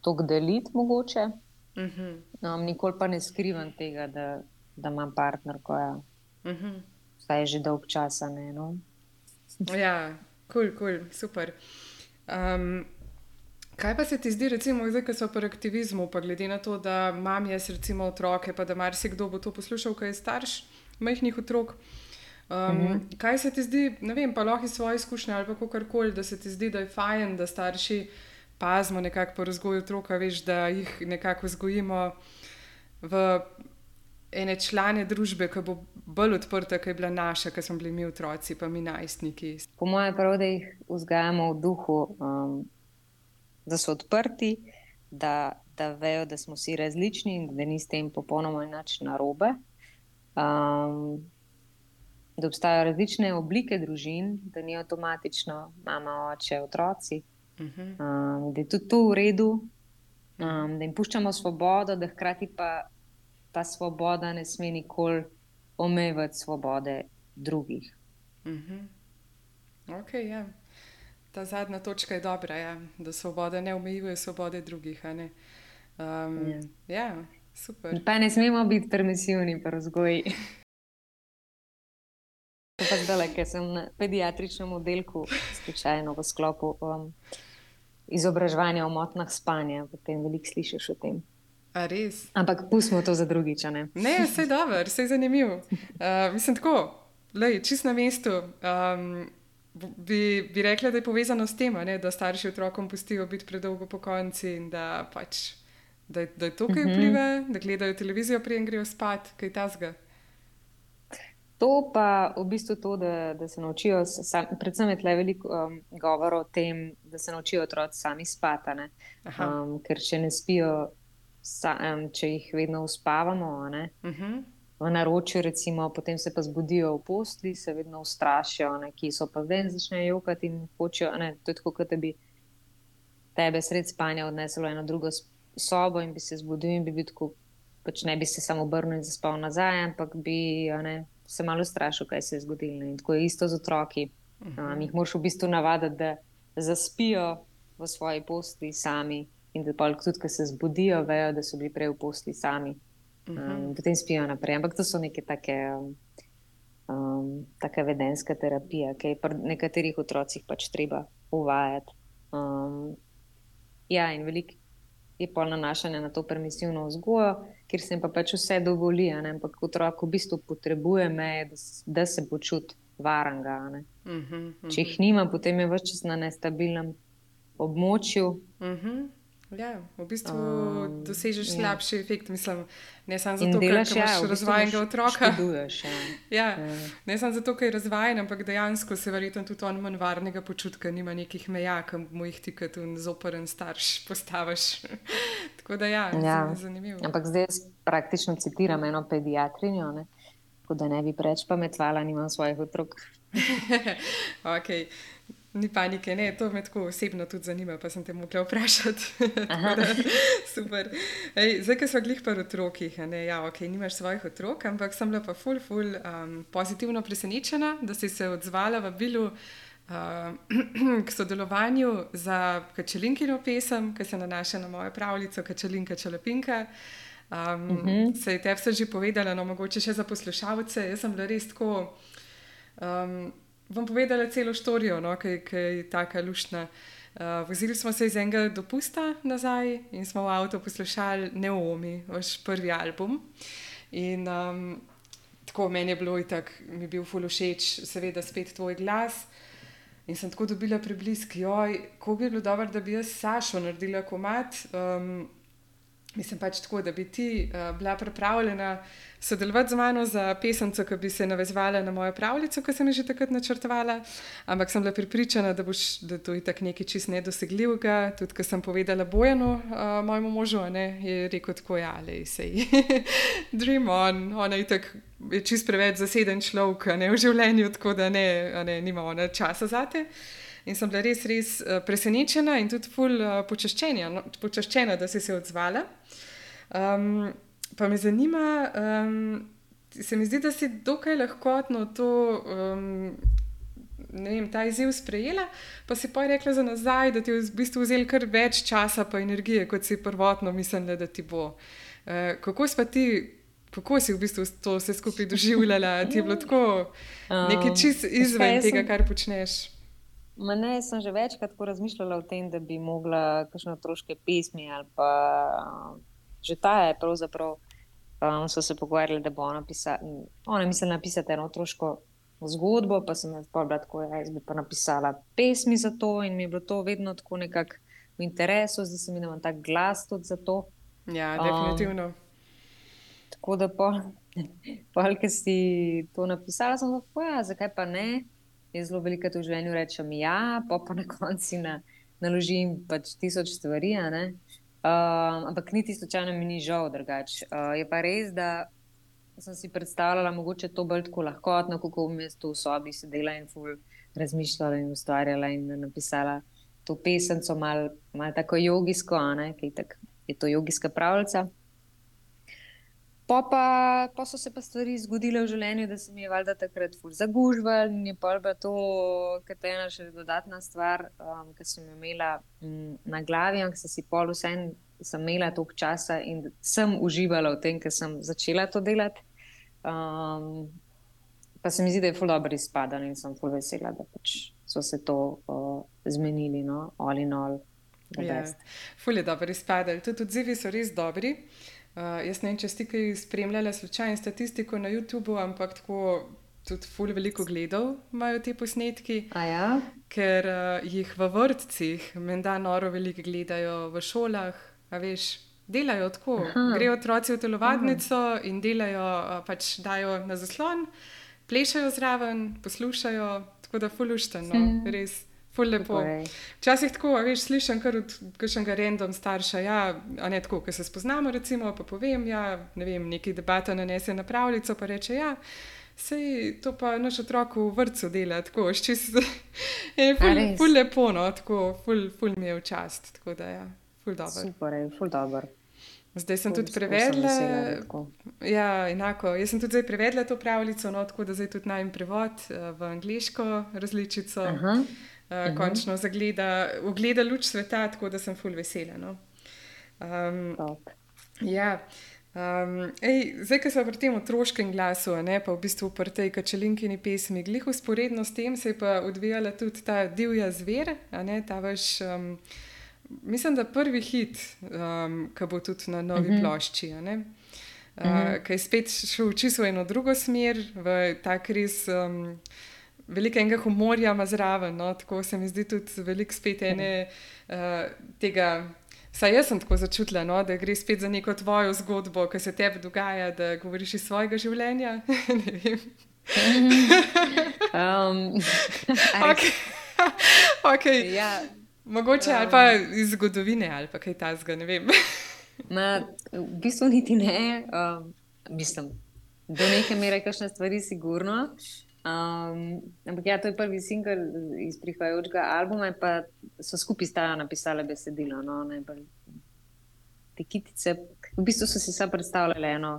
to deliti, mogoče. Uh. -huh. um, nikoli pa ne skrivam tega, da, da imam partnerko. Ja. Uh mhm. -huh. Zdaj je že dolg čas. No? ja, kul, cool, cool, super. Um, kaj pa se ti zdi, recimo, zdaj, ko so pri aktivizmu, pa glede na to, da imam jaz recimo otroke, pa da marsikdo bo to poslušal, kaj je starš majhnih otrok. Um, mm -hmm. Kaj se ti zdi, ne vem, pa lahko iz svoje izkušnje ali kako koli, da se ti zdi, da je fajn, da starši pazimo nekako po razvoju otroka, veš, da jih nekako vzgojimo v ene člane družbe, ki bo bolj odprta, kot je bila naša, ki smo bili mi otroci, pa mi najstniki. Po mojem, prav, da jih vzgajamo v duhu, um, da so odprti, da, da vejo, da smo vsi različni in da ni s tem popolnoma enač narobe. Um, da obstajajo različne oblike družin, da ni avtomatično mama, oče, otroci. Uh -huh. um, da je tudi to v redu, um, da jim puščamo svobodo, da hkrati pa ta svoboda ne sme nikoli omejevati svobode drugih. Uh -huh. okay, ja. Ta zadnja točka je dobra, ja. da svoboda ne omejuje svobode drugih. Um, ja. ja, super. Pa ne smemo biti permisivni, pa vzgoji. Pa zdaj, ker sem na pediatričnem oddelku, slučajno v sklopu um, izobraževanja o motnah spanja, potem veliko slišiš o tem. Ampak pustimo to za drugič. Ne, ne vse je dobro, vse je zanimivo. Uh, mislim tako, lej, čist na mestu. Um, bi, bi rekla, da je povezano s tem, ne, da starši otrokom pustijo biti predolgo po konci in da, pač, da, da je to, kaj mhm. vpliva, uh -huh. da gledajo televizijo, preden grejo spat, kaj tasga. To pa v bistvu to, da, da se naučijo, sam, predvsem je tle veliko um, govora o tem, da se naučijo otroci sami spati. Um, ker če ne spijo, sa, um, če jih vedno uspavamo, uh mhm. -huh. v naročju, recimo, potem se pa zbudijo v postli, se vedno ustrašijo, ne, ki so pa zdaj začnejo jokati in hočejo. Ne, to je tako, kot da bi tebe sred spanja odnesel v eno drugo sobo in bi se zbudil in bi bil tako, pač ne bi se samo obrnil in zaspal nazaj, ampak bi. Ne, se malo strašil, kaj se je zgodilo. In tako je isto z otroki. Um, jih moraš v bistvu navaditi, da zaspijo v svoji posli sami in da tudi, ko se zbudijo, vejo, da so bili prej v posli sami. Um, potem spijo naprej. Ampak to so neke take, um, take vedenske terapije, ki je pri nekaterih otrocih pač treba uvajati. Um, ja, in veliko je pol nanašanja na to permisivno vzgojo, kjer se jim pa pač vse dovoli, ampak otrok v bistvu potrebuje meje, da, da se počuti varanga. Uh -huh, uh -huh. Če jih nima, potem je vse čas na nestabilnem območju. Uh mhm. -huh. Ja, v bistvu um, dosežeš ja. slabši efekt. Mislim, ne samo zato, ker imaš ja, razvajenega otroka. Škoduješ, ja. Ja, ja. Ne samo zato, ker je razvajen, ampak dejansko se verjetno tudi on manj varnega počutka, nima nekih meja, ki mu jih ti kot zoporen starš postaviš. Tako da ja, ja. zanimivo. Ampak zdaj praktično citiram eno pediatrinjo. Tako da ne bi preveč pametvala, nimam svojih otrok. okay. Ni panike, ne, to me tako osebno tudi zanima, pa sem te mogla vprašati. super. Ej, zdaj, ki smo glih par otrokih, ne, ja, ok, nimaš svojih otrok, ampak sem bila pa ful, ful um, pozitivno presenečena, da si se odzvala v bilu uh, k sodelovanju za kačelinkino pesem, ki se nanaša na mojo pravljico Kačelinka Čelepinka. Um, uh. -huh. Se je te vse že povedala, no mogoče še za poslušalce. Jaz sem bila res tako. Um, bom povedala celo štorijo, no, ki, ki je tako luštna. Uh, vozili smo se iz enega dopusta nazaj in smo v avtu poslušali Neomi, vaš prvi album. In um, tako meni je bilo itak, mi je bil fulošeč, seveda spet tvoj glas. In sem tako dobila priblisk, joj, kako bi bilo dobro, da bi jaz Sašo naredila komat. Um, Mislim pač tako, da bi ti uh, bila pripravljena sodelovati z mano za pesemco, ki bi se navezvala na mojo pravljico, ki sem jo že takrat načrtovala. Ampak sem bila pripričana, da, boš, da to je tako nekaj čist nedosegljivega. Tudi, ko sem povedala Bojanu, uh, mojemu možu, ne, je rekel tako, ja, le se ji. Dream on, ona je tako. Je čist preveč zaseden človek v življenju, tako da ne, ne, nima ona časa za te. In sem bila res, res uh, presenečena in tudi ful uh, počaščena, no, počaščena, da si se odzvala. Um, pa me zanima, um, se mi zdi, da si dokaj lahkotno to. Um, vem, ta izziv sprejela, pa si pa rekla za nazaj, da ti je v bistvu vzel kar več časa in energije, kot si prvotno mislila, da ti bo. E, kako, ti, kako si v bistvu to vse skupaj doživljala? Ti je bilo tako nekaj čist izven tega, kar počneš. Ne, sem že večkrat razmišljala o tem, da bi mogla kakšne otroške pesmi ali pa že ta je pravzaprav. Um, so se pogovarjali, da bo ona, pisa, ona mislila napisati eno otroško zgodbo, pa sem jaz pa tako, ja, jaz bi pa napisala pesmi za to in mi je bilo to vedno tako nekako v interesu, zdaj se mi ima ta glas tudi za to. Ja, definitivno. Um, tako da, pa, ki si to napisala, sem lahko, ja, zakaj pa ne? Jaz zelo veliko v življenju rečem, ja, pa pa na koncu na, naložim pač tisoč stvari. Uh, ampak niti slučajno mi ni žal drugače. Uh, je pa res, da sem si predstavljala, mogoče to bolj tako lahkotno, kako v mestu v sobi sedela in ful razmišljala in ustvarjala in napisala to pesemco, malo mal tako jogijsko, ki je to jogijska pravljica. Pa, pa, pa so se pa stvari zgodile v življenju, da se mi je valjda takrat zagužval in je pa to, kar je ena še dodatna stvar, um, ki sem imela um, na glavi, ampak sem si pol vse en, sem imela toliko časa in sem uživala v tem, ker sem začela to delati. Um, pa se mi zdi, da je ful dobro izpadalo in sem ful vesela, da pač so se to uh, zmenili, no, all in all. Ja, ful je dobro izpadalo, tudi odzivi so res dobri. Uh, jaz ne vem, če ste kaj spremljali slučajno statistiko na YouTubu, ampak tako tudi ful veliko gledal imajo te posnetki. Ja? Ker uh, jih v vrtcih, menda noro veliko gledajo v šolah, a veš. Delajo tako, Aha. grejo otroci v telovadnico Aha. in delajo, pač dajo na zaslon, plešajo zraven, poslušajo, tako da fulušteno, res. Ful lepo. Včasih tako, veš, slišim kar od kakšnega random starša, ja, a ne tako, ker se spoznamo, recimo, pa povem, ja, ne vem, neki debata nanese na pravljico, pa reče, ja, sej to pa naš otrok v vrtu dela, tako, ščis, je ful, ful lepo, no, tako, ful, ful mi je v čast, tako da, ja, ful dobro. Super, je ful dobro. Zdaj sem tudi prevedla. Ja, enako. Jaz sem tudi prevedla to pravljico, no, tako da zdaj tudi najem prevod uh, v angliško različico. Aha. Uh, končno zagleda, ogleda luč sveta, tako da sem full vesela. No. Um, ja. Um, ej, zdaj, ko smo pri tem otroškem glasu, ne, pa v bistvu pri tej kačelinkini pesmi, glih usporedno s tem se je pa odvijala tudi ta divja zver, ne, ta vaš. Um, mislim, da prvi hit, um, ki bo tudi na novi uh mhm. -huh. plošči. Uh, uh -huh. Ki je spet šel čisto v eno drugo smer, v tak res um, velikega humorja, ima zraven. No? Tako se mi zdi tudi velik spet ene uh, tega. Saj jaz sem tako začutila, no, da gre spet za neko tvojo zgodbo, ki se tebi dogaja, da govoriš iz svojega življenja. um, okay. okay. Ja, Mogoče ali pa iz zgodovine ali pa kaj tasga, ne vem. Ma, v bistvu niti ne. Um, mislim, do neke mere, kakšne stvari, sigurno. Um, ampak ja, to je prvi singel iz prihajajočega albuma, pa so skupaj stala napisale besedilo. No, te kitice, v bistvu so si sam predstavljali eno.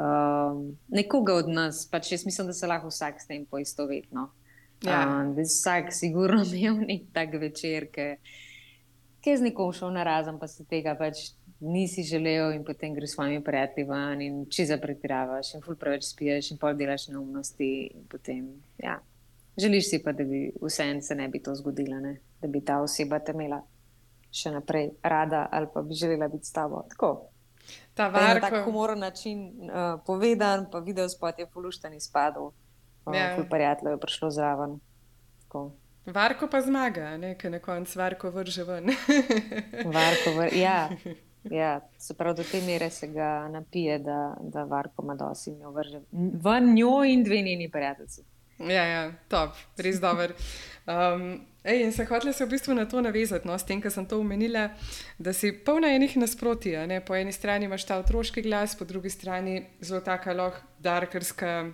Um, nekoga od nas, pač jaz mislim, da se lahko vsak s tem poistoveti. No. Ja. Um, vsak, sigurno, imel nek tak večer, ki je z nekom šel na razen, pa se tega pač nisi želel, in potem greš s svojimi prijatelji ven in če zapretiravaš, in ful preveč spiješ, in pol delaš neumnosti. Potem, ja. Želiš si pa, da bi vseeno se ne bi to zgodilo, ne? da bi ta oseba te imela še naprej rada ali pa bi želela biti s tabo. Tako. Ta varko. Na tak humoren način uh, povedan, pa video spot je polušten izpadel. Ja. Uh, prijatelj je prišlo zraven. Tako. Varko pa zmaga, nekaj na koncu, varko vrže ven. varko vr ja. Ja, se pravi, do te mere se ga napije, da, da varko ima dosti in jo vrže ven njo in dve njeni prijatelji. Ja, ja, top, res dober. Um, ej, in se hočela se v bistvu na to navezati, no, s tem, kar sem to omenila, da si polna enih nasprotij. Po eni strani imaš ta otroški glas, po drugi strani zelo taka lahko darkarska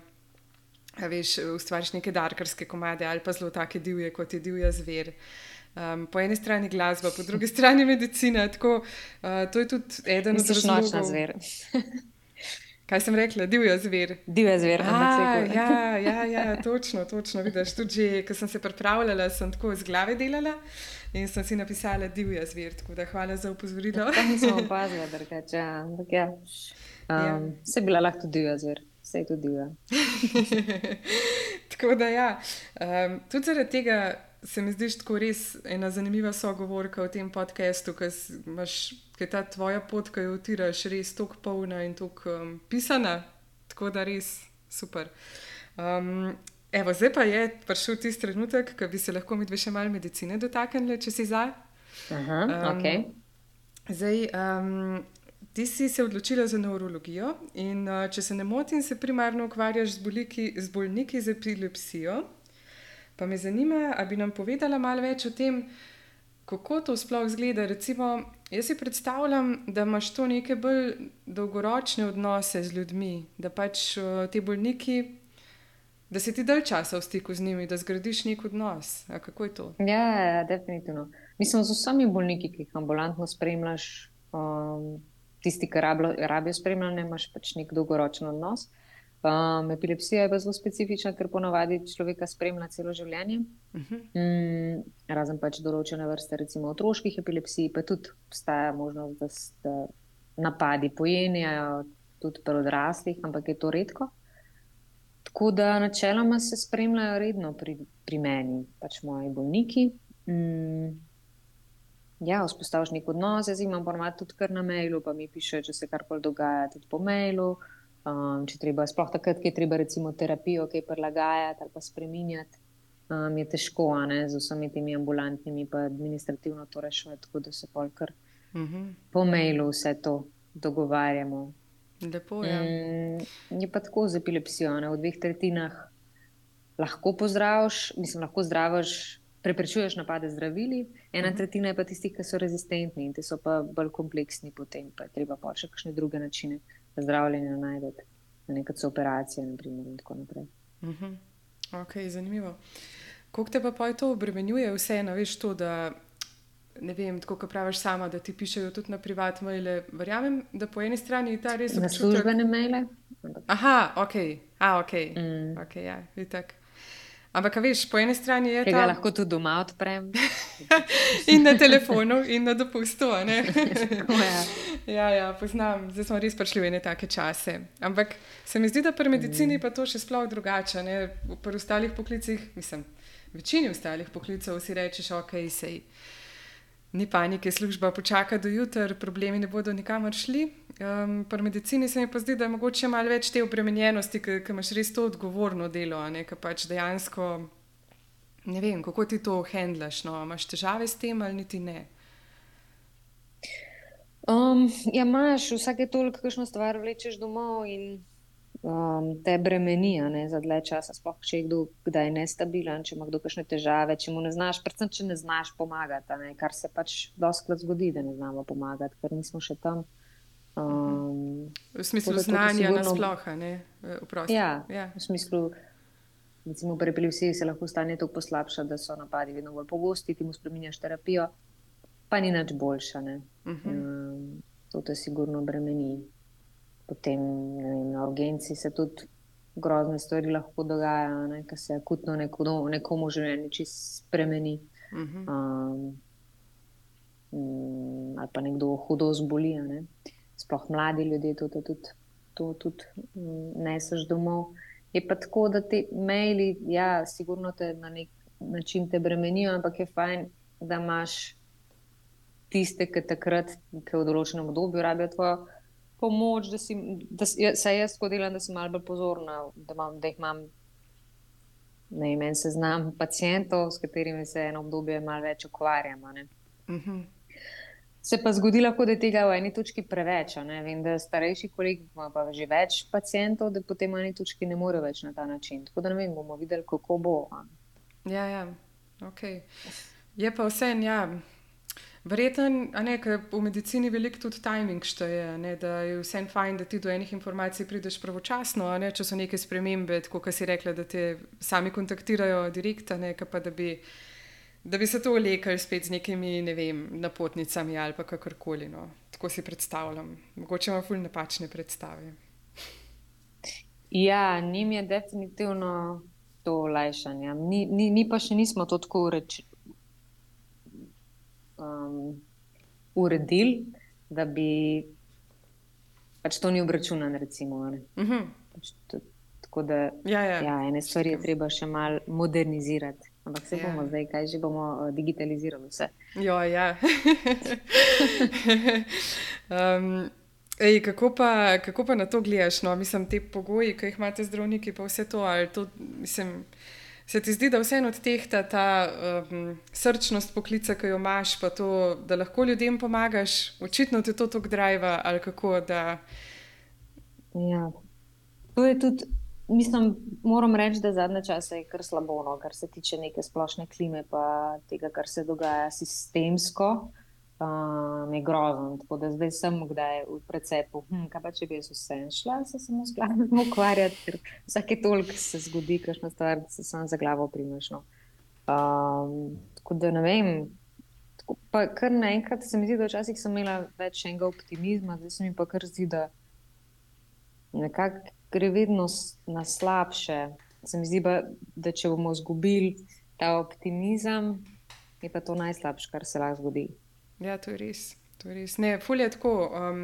veš, ustvariš neke darkarske komade ali pa zelo take divje, kot je divja zver. Um, po eni strani glasba, po drugi strani medicina. Tako, uh, to je tudi eden od razlogov. Nočna zver. Kaj sem rekla, divja zver. Divja zver, ampak ja, ja, ja, točno, točno. Vidiš, tudi, ko sem se pripravljala, sem tako iz glave delala in sem si napisala divja zver. Tako da hvala za upozorilo. Ja, nisem opazila, drugače. Ja, ampak ja. Um, ja. Se bila lahko tudi divja zver vse je tudi. tako da, ja. um, tudi zaradi tega se mi zdi tako res ena zanimiva sogovorka v tem podkastu, ker je ta tvoja pot, ki jo utiraš, res tako polna in tako um, pisana. Tako da res super. Um, evo, zdaj pa je prišel tisti trenutek, ko bi se lahko mi dve še malo medicine dotaknili, če si za. Aha, um, okay. Zdaj, um, Ti si se odločila za neurologijo in, uh, če se ne motim, se primarno ukvarjaš z, boliki, z bolniki z epilepsijo. Pa me zanima, ali bi nam povedala malo več o tem, kako to sploh izgleda. Recimo, jaz si predstavljam, da imaš to neke bolj dolgoročne odnose z ljudmi, da pač uh, ti bolniki, da si ti dalj časa v stiku z njimi, da zgradiš nek odnos. A kako je to? Ja, definitivno. Mislim, z vsemi bolniki, ki jih ambulantno spremljaš. Um, tisti, ki rabijo spremljanje, imaš pač nek dolgoročen odnos. Um, epilepsija je pa zelo specifična, ker ponavadi človeka spremlja celo življenje. Uh mhm. -huh. mm, razen pač določene vrste, recimo otroških epilepsij, pa tudi obstaja možnost, da se napadi pojenjajo tudi pri odraslih, ampak je to redko. Tako da načeloma se spremljajo redno pri, pri meni, pač moji bolniki. Mm, Ja, vzpostaviš nek odnos, jaz imam ponovadi tudi kar na mailu, pa mi piše, če se karkoli dogaja, tudi po mailu. Um, če treba, sploh takrat, ki je treba recimo terapijo, kaj prilagajati ali pa spremenjati, um, je težko, ne, z vsemi temi ambulantnimi, pa administrativno to rešiti, tako da se polkar uh mhm. -huh. po mailu vse to dogovarjamo. Lepo je. Um, je pa tako z epilepsijo, ne, v dveh tretjinah lahko pozdraviš, mislim, lahko zdraviš preprečuješ napade zdravili, ena mhm. tretjina je pa tistih, ki so rezistentni in ti so pa bolj kompleksni, potem pa je treba pa še kakšne druge načine zdravljenja najti, na nekaj operacije, naprimer, in tako naprej. Uh mhm. -huh. Ok, zanimivo. Kako te pa pa to obremenjuje, vseeno, veš to, da ne vem, tako kot praviš sama, da ti pišejo tudi na privatne maile. Verjamem, da po eni strani je ta res Na občutek. službene maile. Aha, ok, a ok. Mm. okay ja, itak. Ampak, veš, po eni strani je Ki ga ta lahko tudi doma odprem. in na telefonu, in na dopustu. ja. ja, poznam, zdaj smo res prišli v ene take čase. Ampak se mi zdi, da pri medicini pa to še sploh drugače. Ne? Pri ostalih poklicih, mislim, večini ostalih poklicev si rečeš, ok, sej. Ni panike, služba počaka do jutra, problemi ne bodo nikamor šli. Um, pri medicini se mi pa zdi, da je mogoče malo več te obremenjenosti, ker imaš res to odgovorno delo, ne pač dejansko ne vem, kako ti to handlaš. No? Imaš težave s tem ali niti ne? Um, ja, imaš vsake toliko, kakšno stvar vlečeš domov in um, te bremeni ne, za dlje časa. Sploh, če je kdo kdaj nestabilen, če ima kdo kakšne težave, če mu ne znaš, predvsem, če ne znaš pomagati, ne, kar se pač doskrat zgodi, da ne znamo pomagati, ker nismo še tam. Um, V smislu znanja sigurno- nasploh, ne vprosti. ja, ja. v smislu, recimo, pri epilepsiji se lahko stanje tako poslabša, da so napadi vedno bolj pogosti, ti mu spremenjaš terapijo, pa ni nič boljša. Ne. Mhm. Um, to te sigurno bremeni. Potem ne vem, na urgenci se tudi grozne stvari lahko dogajajo, ker se akutno nekomu, nekomu življenje čisto spremeni. Mhm. Um, mm, ali pa nekdo hudo zboli. Ne? Sploh mladi ljudje to, to tudi, to tudi mm, neseš domov. Je pa tako, da ti maili, ja, sigurno te na nek način te bremenijo, ampak je fajn, da imaš tiste, ki takrat, ki v določenem obdobju rabijo tvojo pomoč, da si, da si, ja, jaz tako delam, da sem malo bolj pozorna, da, imam, da jih imam ne vem, en seznam pacijentov, s katerimi se eno obdobje malo več ukvarjam. a ne. Mhm. Se pa zgodi lahko, da je tega v eni točki preveč. Vem, da starejši kolegi imajo pa že več pacijentov, da potem v eni točki ne morejo več na ta način. Tako da ne vem, bomo videli, kako bo. a. Ja, ja. Okay. Je pa vse en, ja. Verjeten, a ne, ker v medicini veliko tudi timing šteje, ne, da je vse en fajn, da ti do enih informacij prideš pravočasno, ne, če so neke spremembe, tako kot si rekla, da te sami kontaktirajo direktno, ne, pa da bi, da bi se to olekali spet z nekimi, ne vem, napotnicami ali pa kakorkoli. No. Tako si predstavljam. Mogoče imam ful napačne predstave. Ja, njim je definitivno to olajšanje. Mi, mi, mi pa še nismo to tako ureč, um, uredili, da bi pač to ni obračunano. Recimo, ne. Mhm. pač to, tako da Ja, ja. ja, ene stvari je treba še malo modernizirati. Ampak se Ja. bomo zdaj, kaj že bomo eh, digitalizirali vse. Jo, ja. um, ej, kako, pa, kako pa na to gledaš? No? Mislim, te pogoji, ki jih imate zdravniki, pa vse to. ali to mislim, se ti zdi, da vseeno odtehta ta um, srčnost poklica, ki jo imaš, pa to, da lahko ljudem pomagaš, očitno te to tako driva ali kako. Da, Ja. To je tudi, mislim, moram reči, da zadnje čase je kar slabo, no, kar se tiče neke splošne klime, pa tega, kar se dogaja sistemsko. Um, je grozno. Tako da zdaj sem kdaj v precepu. Hm, kaj pa če bi jaz vse šla, se samo z glavo ukvarjati, ker vsake toliko se zgodi, kakšna stvar, da se samo za glavo primeš. No. Um, tako da ne vem. Tako, pa kar naenkrat se mi zdi, da včasih sem imela več enega optimizma, zdaj se mi pa kar zdi, da nekako gre vedno na slabše. Se mi zdi, pa, da če bomo izgubili ta optimizem, je pa to najslabše, kar se lahko zgodi. Ja, to je res. To je res. Ne, ful je tako. Um,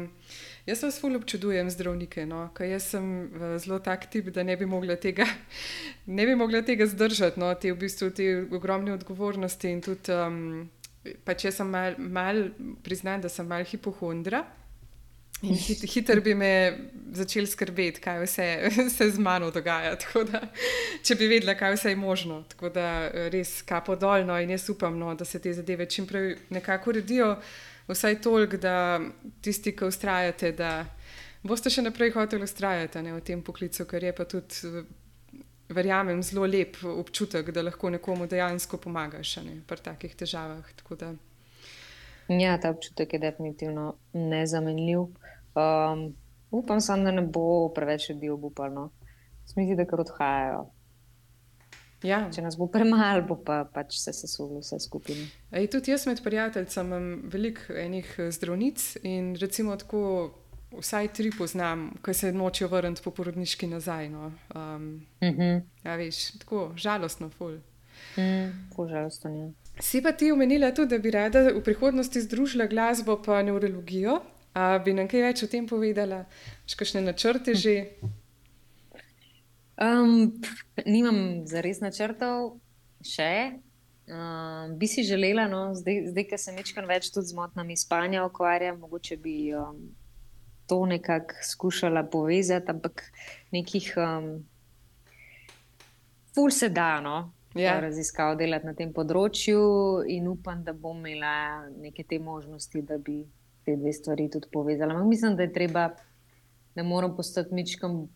jaz vas ful občudujem, zdravnike. No? Ker jaz sem uh, zelo tak tip, da ne bi mogla tega, ne bi mogla tega zdržati, no? te, v bistvu, te ogromne odgovornosti. In tudi, um, pač jaz sem mal, mal priznam, da sem mal hipohondra. In hit, hiter bi me začel skrbeti, kaj vse se z mano dogaja. Da, če bi vedela, kaj vse je možno. Tako da eh, res kapo dolno in jaz upam, no, da se te zadeve čim prej nekako uredijo. Vsaj toliko, da tisti, ki ustrajate, da boste še naprej hoteli ustrajati ne, v tem poklicu, ker je pa tudi, eh, verjamem, zelo lep občutek, da lahko nekomu dejansko pomagaš ne, pri takih težavah. Tako da, Ja, ta občutek je definitivno nezamenljiv. Um, upam samo, da ne bo preveč ljudi obupalo. Smisli, da kar odhajajo. Ja. Če nas bo premalo, bo pa pač se sesulo vse skupaj. Ej, tudi jaz med prijatelji imam veliko enih eh, zdravnic in recimo tako. Vsaj tri poznam, ki se nočijo vrniti po porodniški nazaj. No. Um, Uh -huh. ja, veš, tako žalostno, ful. mm, žalostno je. Si pa ti omenila tudi, da bi rada v prihodnosti združila glasbo in neurologijo. A bi nam kaj več o tem povedala, še kakšne načrte že? Um, nimam za res načrtov, še. Um, bi si želela, no, zdaj, zdaj ker se nekaj več tudi z motnami spanja ukvarjam, mogoče bi um, to nekako skušala povezati, ampak nekih um, ful se da, no, Ja. raziskav delati na tem področju in upam, da bom imela neke te možnosti, da bi te dve stvari tudi povezala. Ampak mislim, da je treba, da moram postati mičkam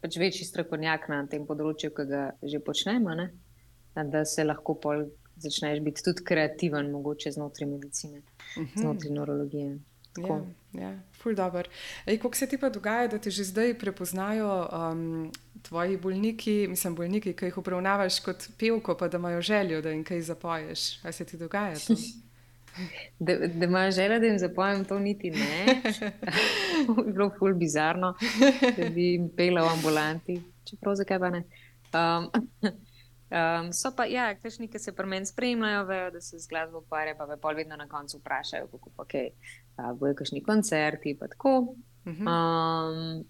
pač večji strokovnjak na tem področju, ki ga že počnemo, ne? da se lahko pol začneš biti tudi kreativen, mogoče znotraj medicine, znotraj neurologije. Tako. Ja, ja, ful dobr. Ej, koliko se ti pa dogaja, da te že zdaj prepoznajo um, tvoji bolniki, mislim, bolniki, ki jih obravnavaš kot pevko, pa da imajo željo, da jim kaj zapoješ? A se ti dogaja to? Da, da imajo željo, da jim zapojem, to niti ne. bi bilo ful bizarno, da bi jim pela v ambulanti, čeprav zakaj pa ne. Um, um, so pa, ja, kakšni, ki se pri meni spremljajo, vejo, da se z glasbo ukvarjajo, pa me pol vedno na koncu vprašajo, kako pa kaj, okay, bojo kakšni koncerti, pa tako. Um,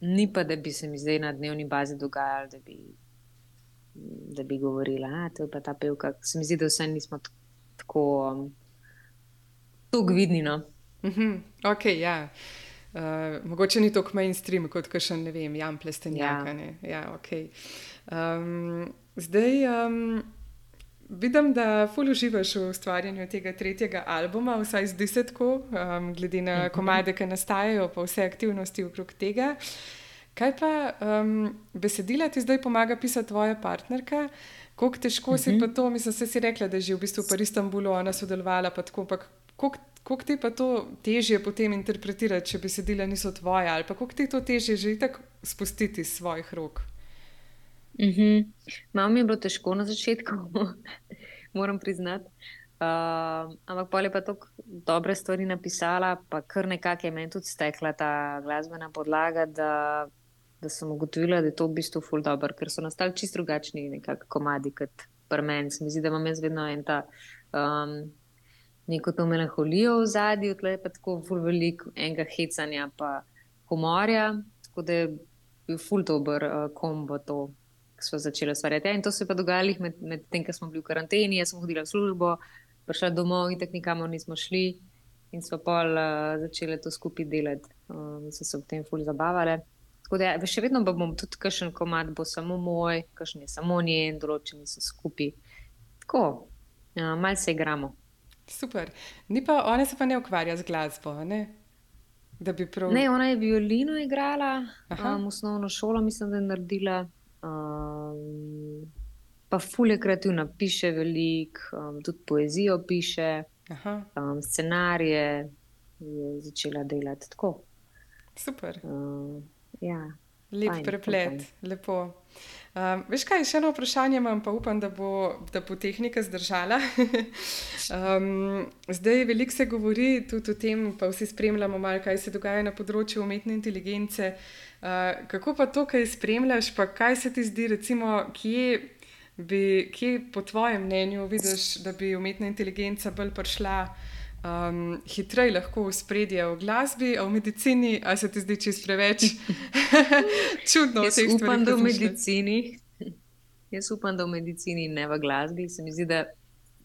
ni pa, da bi se mi zdaj na dnevni bazi dogajalo, da bi, da bi govorila, da je pa ta pevka. Se mi zdi, da vse nismo tako um, tako vidni. No? Mhm, ok, ja. Uh, mogoče ni tako mainstream kot še ne vem, Jan Plestenjak. Ja. Ja. Ja, okay. um, zdaj um, vidim, da ful uživaš v ustvarjanju tega tretjega albuma, vsaj zdi se tako, um, glede na komade, ki nastajajo, pa vse aktivnosti okrog tega. Kaj pa um, besedila ti zdaj pomaga pisati tvoja partnerka? Kako težko si pa to, mislim, se si rekla, da je že v bistvu v Istanbulu ona sodelovala, pa tako, ampak kako ti pa to težje potem interpretirati, če besedila niso tvoja, ali pa kako ti to težje že tako spustiti iz svojih rok? Mm -hmm. Malo mi je bilo težko na začetku, moram priznati. Uh, ampak pa je pa tako dobre stvari napisala, pa kar nekako je meni tudi stekla ta glasbena podlaga, da, da sem ugotovila, da je to v bistvu ful dobr, ker so nastali čist drugačni nekako komadi kot pri meni. Se mi zdi, da imam jaz vedno en ta. Um, Neko to melankolijo v zadju, tle pa tako ful veliko enega hecanja, pa humorja, tako da je bil ful dober uh, kombo to, ki smo začeli ustvarjati. Ja, in to se je pa dogajalo med, med tem, ko smo bili v karanteni, jaz sem hodila v službo, prišla domov in tako nikamor nismo šli in smo pol uh, začeli to skupaj delati. Um, so se v tem ful zabavale. Tako da ja, še vedno bom tudi kakšen komad bo samo moj, kakšen je samo njen, določeni so skupaj. Tako, uh, malce igramo. Super. Ni pa, ona se pa ne ukvarja z glasbo, ne? Prav. Ne, ona je violino igrala, Aha. um, osnovno šolo, mislim, da je naredila. Um, pa fulje kreativna, piše veliko, um, tudi poezijo piše, Aha, um, scenarije je začela delati tako. super. Um, ja. Lep Fajn, preplet, fajn. lepo. Um, veš kaj, še eno vprašanje imam, pa upam, da bo, da bo tehnika zdržala. um, zdaj veliko se govori tudi o tem, pa vsi spremljamo malo, kaj se dogaja na področju umetne inteligence. Uh, kako pa to, kaj spremljaš, pa kaj se ti zdi, recimo, kje, bi, kje po tvojem mnenju vidiš, da bi umetna inteligenca bolj prišla um, hitreje lahko v spredje v glasbi, a v medicini, a se ti zdi čist preveč čudno? Jaz teh stvareh upam, da v medicini. Jaz upam, da v medicini ne v glasbi. Se mi zdi, da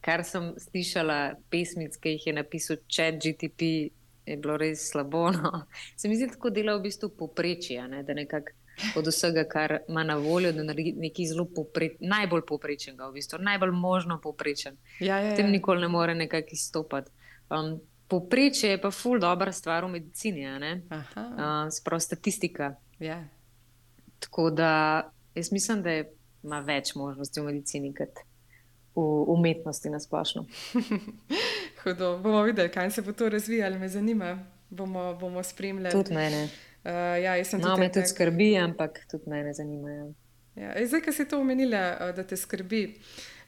kar sem slišala pesmic, ki jih je napisal Chat GTP, je bilo res slabo. No. Se mi zdi, tako dela v bistvu poprečje, ne? da nekako od vsega, kar ima na voljo, da naredi nekaj zelo popre, najbolj poprečnega, v bistvu, najbolj možno poprečen. Ja, ja, Tem ja. nikoli ne more nekako izstopati. Um, Poprečje je pa ful dobra stvar v medicini, uh, sprav statistika. ja. Tako da jaz mislim, da je- ima več možnosti v medicini kot v umetnosti na splošno. Hudo. Bomo videli, kaj se bo to razvijalo, me zanima. Bomo, bomo spremljali. Tudi mene. Uh, ja, No, tudi me en tudi tak- skrbi, ampak tudi mene zanimajo. Ja, zdaj, ki si to omenila, da te skrbi,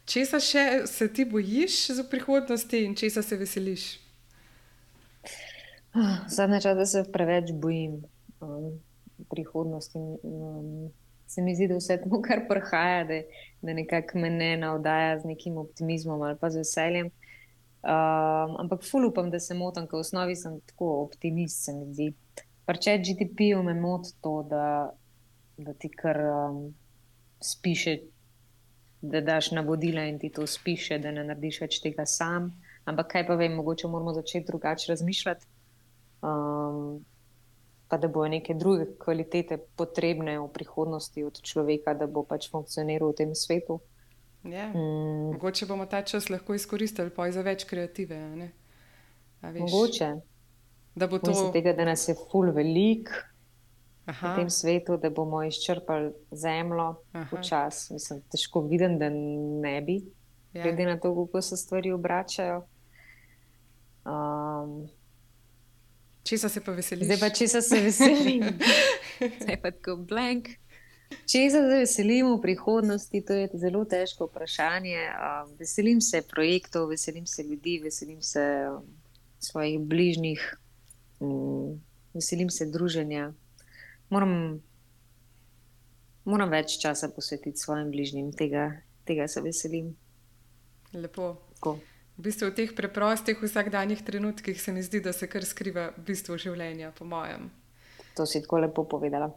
česa še se ti bojiš za prihodnosti in česa se veseliš? Zadnje čase se preveč bojim um, prihodnosti. Um, se mi zdi, da vse to, kar prihaja, da, da nekako me ne navdaja z nekim optimizmom ali pa z veseljem. Um, ampak ful upam, da se motim, ker v osnovi sem tako optimist, se mi zdi. Če GDP-ju me moti to, da, da ti kar um, spiše, da daš navodila in ti to spiše, da ne narediš več tega sam. Ampak kaj pa vem, mogoče moramo začeti drugače razmišljati. Um, pa da bojo neke druge kvalitete potrebne v prihodnosti od človeka, da bo pač funkcioniral v tem svetu. Ja. Mm. Mogoče bomo ta čas lahko izkoristili za več kreative. Mogoče. Da bo to. Tega, da nas je ful velik Aha. v tem svetu, da bomo izčrpali zemljo počasi. Mislim, težko vidim, da ne bi, ja. glede na to, kako se stvari obračajo. Um, Česa se pa veseliš? Zdaj pa česa se veselim. Zdaj pa tako blank. Česa se veselim v prihodnosti, to je zelo težko vprašanje. Um, veselim se projektov, veselim se ljudi, veselim se um, svojih bližnjih, um, veselim se druženja. Moram, moram več časa posvetiti svojim bližnjim, tega, tega se veselim. Lepo. Tako. V bistvu v teh preprostih vsakdanjih trenutkih se mi zdi, da se kar skriva bistvo življenja, po mojem. To si tako lepo povedala.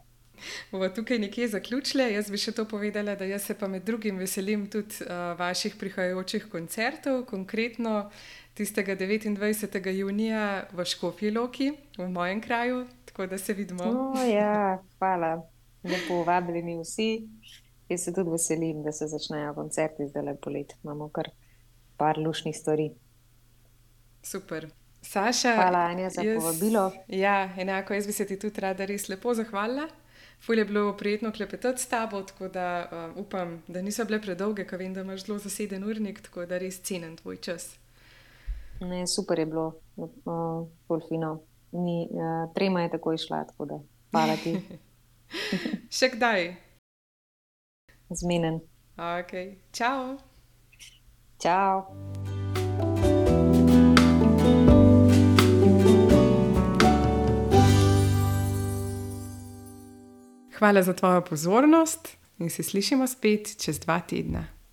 Bomo tukaj nekje zaključili. Jaz bi še to povedala, da jaz se pa med drugim veselim tudi uh, vaših prihajajočih koncertov, konkretno tistega 29. junija v Škofji Loki, v mojem kraju, tako da se vidimo. Oh, ja, hvala, lepo vabljeni vsi. Jaz se tudi veselim, da se začnejo koncerti zdaj lepo let. Imamo kar par lušnih stvari. Super. Saša, Hvala, Anja, za jaz, povabilo. Ja, enako jaz bi se ti tudi rada res lepo zahvalila. Fulj je bilo prijetno klepetati s tabo, tako da uh, upam, da niso bile predolge, ker vem, da imaš zelo zaseden urnik, tako da res cenim tvoj čas. Ne, super je bilo, uh, fino. Ni, uh, trema je tako išla, tako da hvala ti. Še kdaj? Zmenen. Ok, čau. Ciao. Hvala za tvojo pozornost in se slišimo spet čez dva tedna.